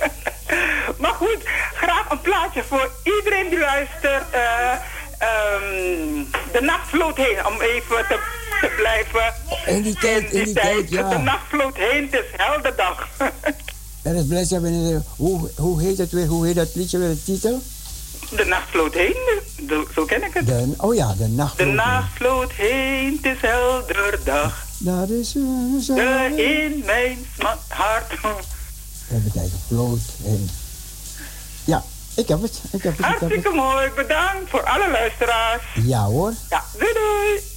maar goed, graag een plaatje voor iedereen die luistert. eh, ehm, de nacht vloot heen, om even te, te blijven. In die tijd, in die tijd, De ja. nacht vloot heen, het is helder dag. Er is in de... Hoe, hoe heet het weer? Hoe heet dat liedje weer, de titel? De nacht vloot heen, zo, zo ken ik het. De, oh ja, de nacht. De nacht vloot heen, het is helder dag. Dat is... zo- De in mijn sma- We hebben tijd gevloot. En... Ja, ik heb het. Ik heb het. Ik heb Hartstikke het. mooi, bedankt voor alle luisteraars. Ja hoor. Ja, doei doei.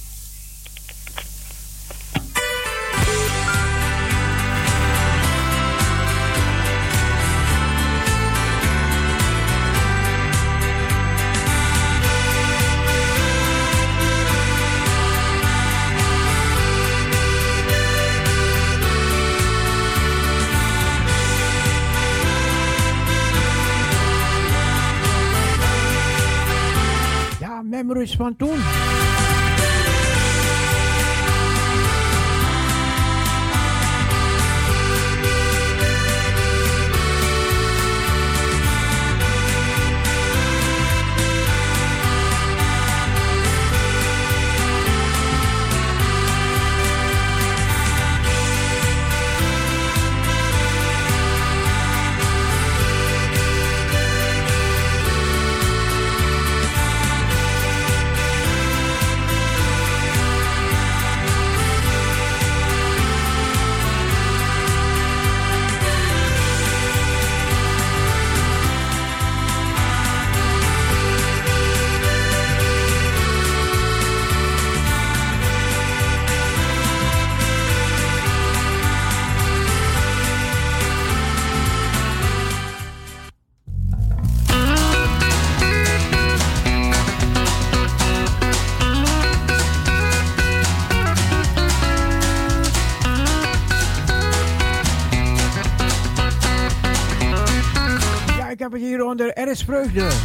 Ja, memories van vreugde.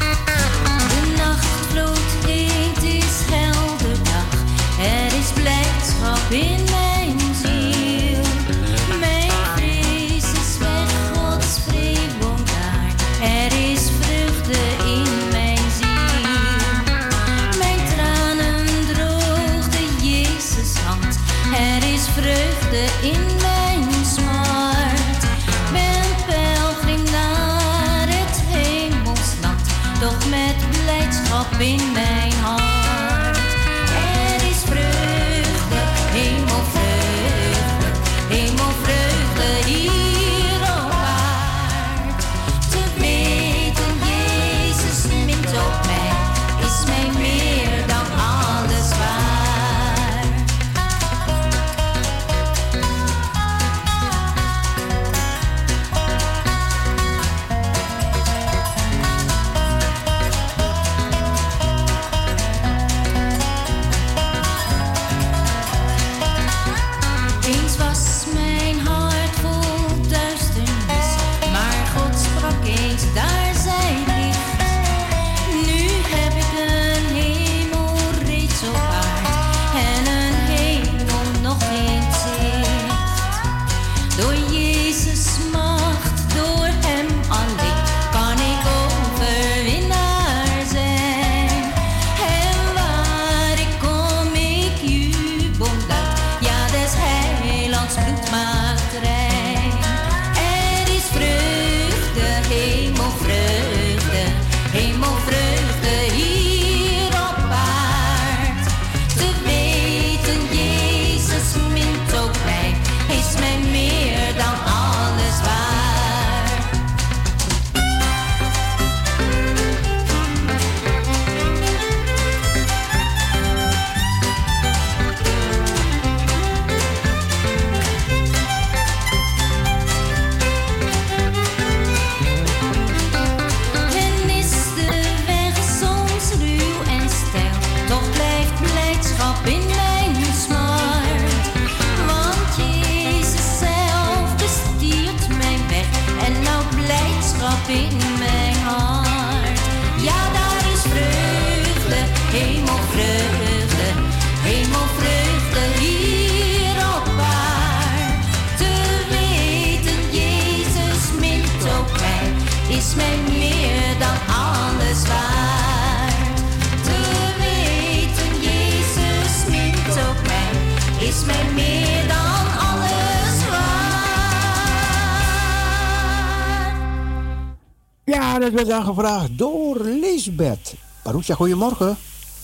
Aangevraagd door Lisbeth. Parousia, goedemorgen.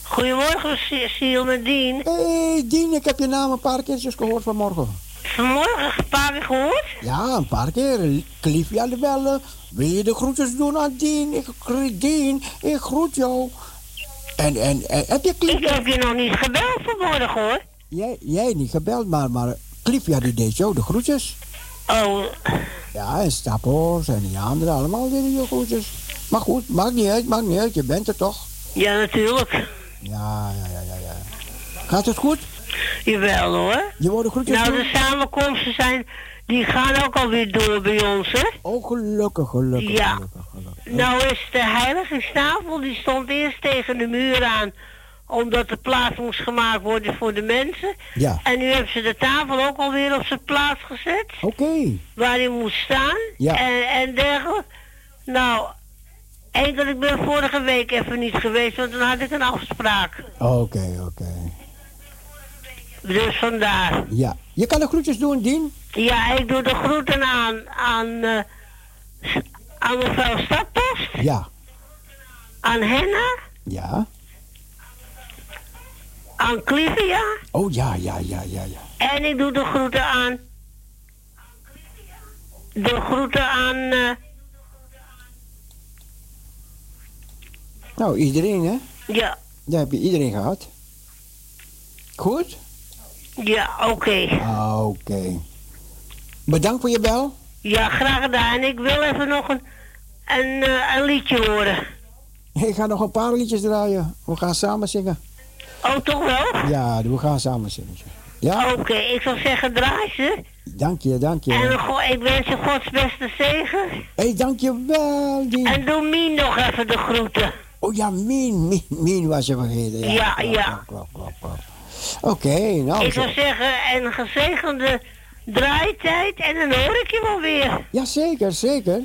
Goedemorgen, Si- Siel met Dien. Hé, hey, Dien, ik heb je naam een paar keertjes gehoord vanmorgen. Vanmorgen een paar keer gehoord? Ja, een paar keer. Clivia de bellen. Wil je de groetjes doen aan Dien? Ik, Dien, ik groet jou. En, en, en heb je. Ik heb je nog niet gebeld vanmorgen hoor. Jij, jij niet gebeld, maar, maar die deed jou de groetjes. Oh, Ja, en Stappos en die anderen allemaal deden je groetjes. Maar goed, maakt niet uit, maakt niet uit. Je bent er toch? ja natuurlijk. Ja, ja, ja, ja. ja. Gaat het goed? Jawel hoor. Je wordt groetjes Nou, de samenkomsten zijn, die gaan ook alweer door bij ons hè. Oh, gelukkig, gelukkig. Ja. gelukkig, gelukkig. Nou is de heiligingstafel, die stond eerst tegen de muur aan omdat de plaats moest gemaakt worden voor de mensen. Ja. En nu hebben ze de tafel ook alweer op zijn plaats gezet. Oké. Waar hij moest staan. Ja. En, en dergelijke. Nou, enkel ik ben vorige week even niet geweest, want dan had ik een afspraak. Oké, oké. Dus vandaar. Ja. Je kan de groetjes doen, Dien. Ja, ik doe de groeten aan, aan, eh, aan mevrouw Stadpost, Ja. aan Henna, Ja. aan Clivia. Oh, ja, ja, ja, ja, ja. En ik doe de groeten aan. De groeten aan. eh, Nou, iedereen, hè? ja, Daar heb je iedereen gehad. Goed? ja, oké. Ah, Oké. Bedankt voor je bel. Ja, graag gedaan. Ik wil even nog een, een, eh, een liedje horen. Ik ga nog een paar liedjes draaien. We gaan samen zingen. Oh, toch wel? Ja, we gaan samen zingen. Ja? Oké, ik zou zeggen, draai ze. Dank je, dank je. En go- ik wens je Gods beste zegen. Hé, hey, dank je wel. En doe Mien nog even de groeten. Oh ja, Mien, Mien, Mien was je vergeten. Ja, Ja, klopt, ja. klopt, klopt, klopt, klopt. Oké, nou. ik zo- zou zeggen, een gezegende draaitijd en dan hoor ik je wel weer. Ja, zeker, zeker.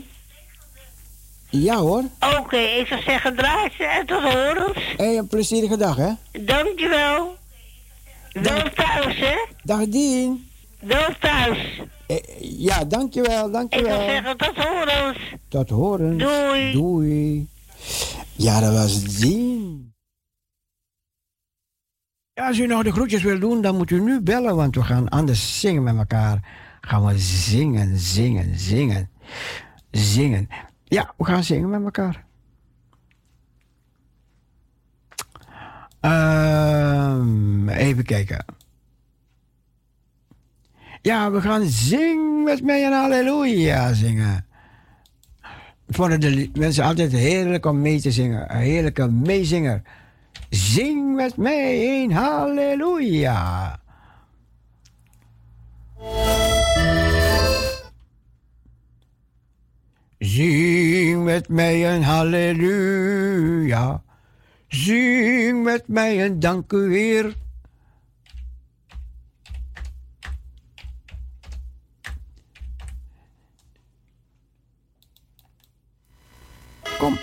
Ja hoor. Oké, ik zou zeggen, draai ze en tot horens. Hé, hey, een plezierige dag, hè? Dankjewel. Wel thuis, hè? Dag Dien. Wel thuis. Eh, ja, dankjewel, Ik dankjewel. zou zeggen, tot horens. Tot horen. Doei. Doei. Ja, dat was Dien. Ja, als u nog de groetjes wil doen, dan moet u nu bellen, want we gaan anders zingen met elkaar. Gaan we zingen, zingen, zingen, zingen. Ja, we gaan zingen met elkaar. Ehm, even kijken. Ja, we gaan zingen met mij en halleluja zingen. Vonden de mensen altijd heerlijk om mee te zingen. Een heerlijke meezinger. Zing met mij een halleluja. Zing met mij een halleluja. Zing met mij een dank u Heer. Kom.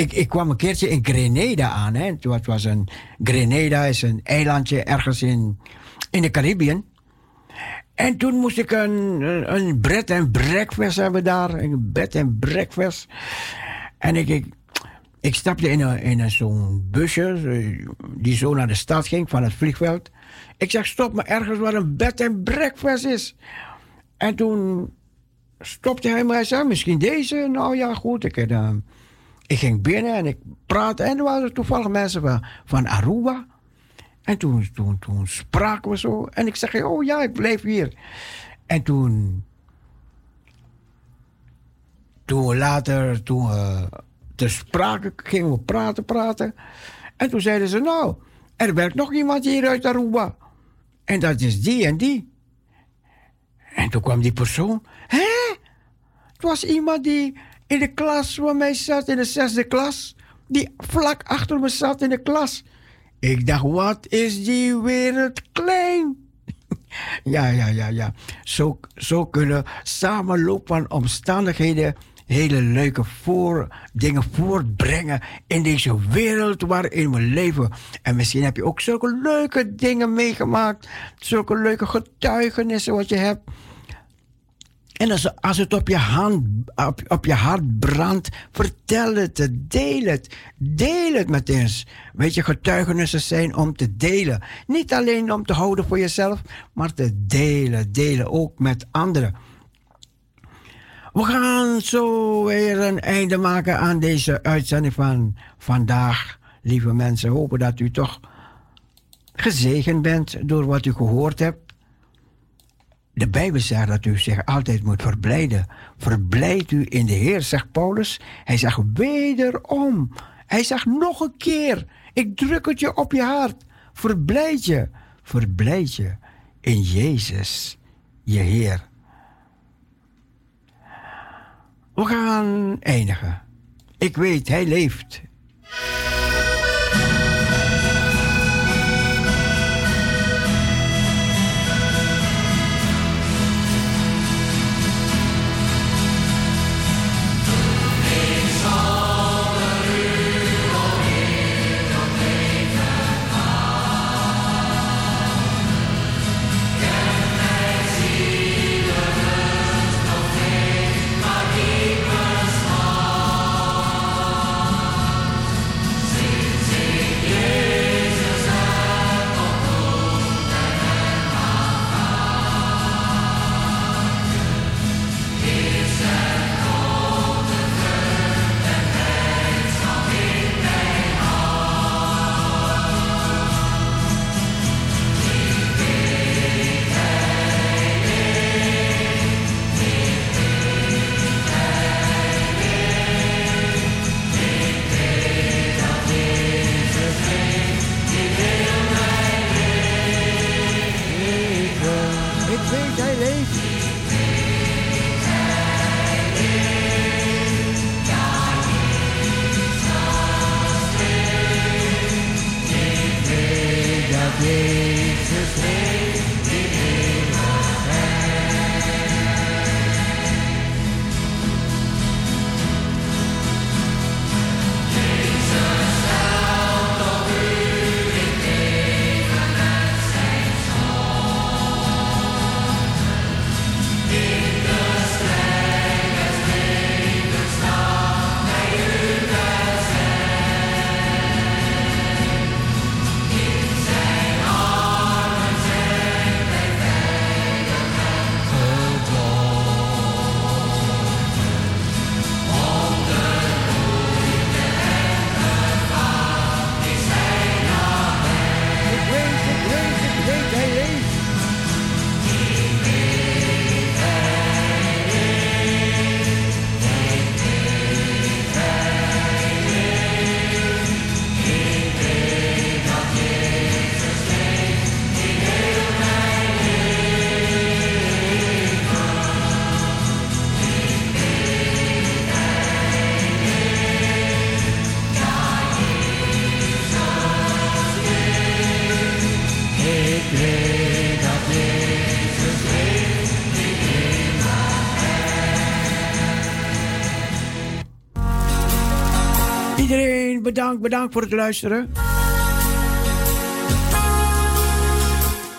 Ik, ik kwam een keertje in Grenada aan. Hè. Het was een, Grenada is een eilandje ergens in, in de Caribbean. En toen moest ik een, een, bed en breakfast hebben daar. Een bed en breakfast. En ik, ik, stapte in, een, in zo'n busje die zo naar de stad ging van het vliegveld. Ik zeg, stop me ergens waar een bed en breakfast is. En toen stopte hij me. Hij zei, misschien deze? Nou ja, goed. Ik, eh, ik ging binnen en ik praatte. En er waren toevallig mensen van, van Aruba. En toen, toen, toen spraken we zo. En ik zeg, oh ja, ik blijf hier. En toen... Toen later, toen te sprake gingen we praten, praten. En toen zeiden ze, nou, er werkt nog iemand hier uit Aruba. En dat is die en die. En toen kwam die persoon. Hé? Het was iemand die in de klas van mij zat, in de zesde klas. Die vlak achter me zat in de klas. Ik dacht, wat is die wereld klein? ja, ja, ja, ja. Zo, zo kunnen samenloop van omstandigheden hele leuke voor, dingen voortbrengen in deze wereld waarin we leven. En misschien heb je ook zulke leuke dingen meegemaakt, zulke leuke getuigenissen wat je hebt. En als, het op je, hand, op, je hart brandt, vertel het, deel het. Deel het met ons. Weet je, getuigenissen zijn om te delen. Niet alleen om te houden voor jezelf, maar te delen. Delen ook met anderen. We gaan zo weer een einde maken aan deze uitzending van vandaag. Lieve mensen, hopen dat u toch gezegend bent door wat u gehoord hebt. De Bijbel zegt dat u zich altijd moet verblijden. Verblijd u in de Heer, zegt Paulus. Hij zegt wederom. Hij zegt nog een keer. Ik druk het je op je hart. Verblijd je. Verblijd je in Jezus, je Heer. We gaan eindigen. Ik weet, Hij leeft. Bedankt, voor het luisteren.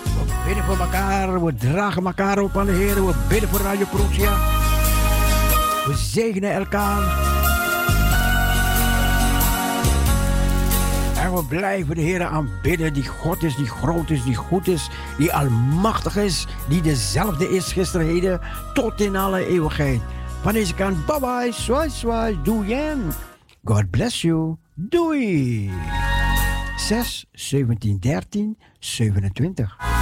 We bidden voor elkaar, we dragen elkaar op aan de Heer, we bidden voor Radio Proxia. We zegenen elkaar. En we blijven de Heer aanbidden, die God is, die groot is, die goed is, die almachtig is, die dezelfde is gisteren, heden, tot in alle eeuwigheid. Van deze kant, bye bye, swai swai, doei God bless you, doei. 6, 17, 13, 27.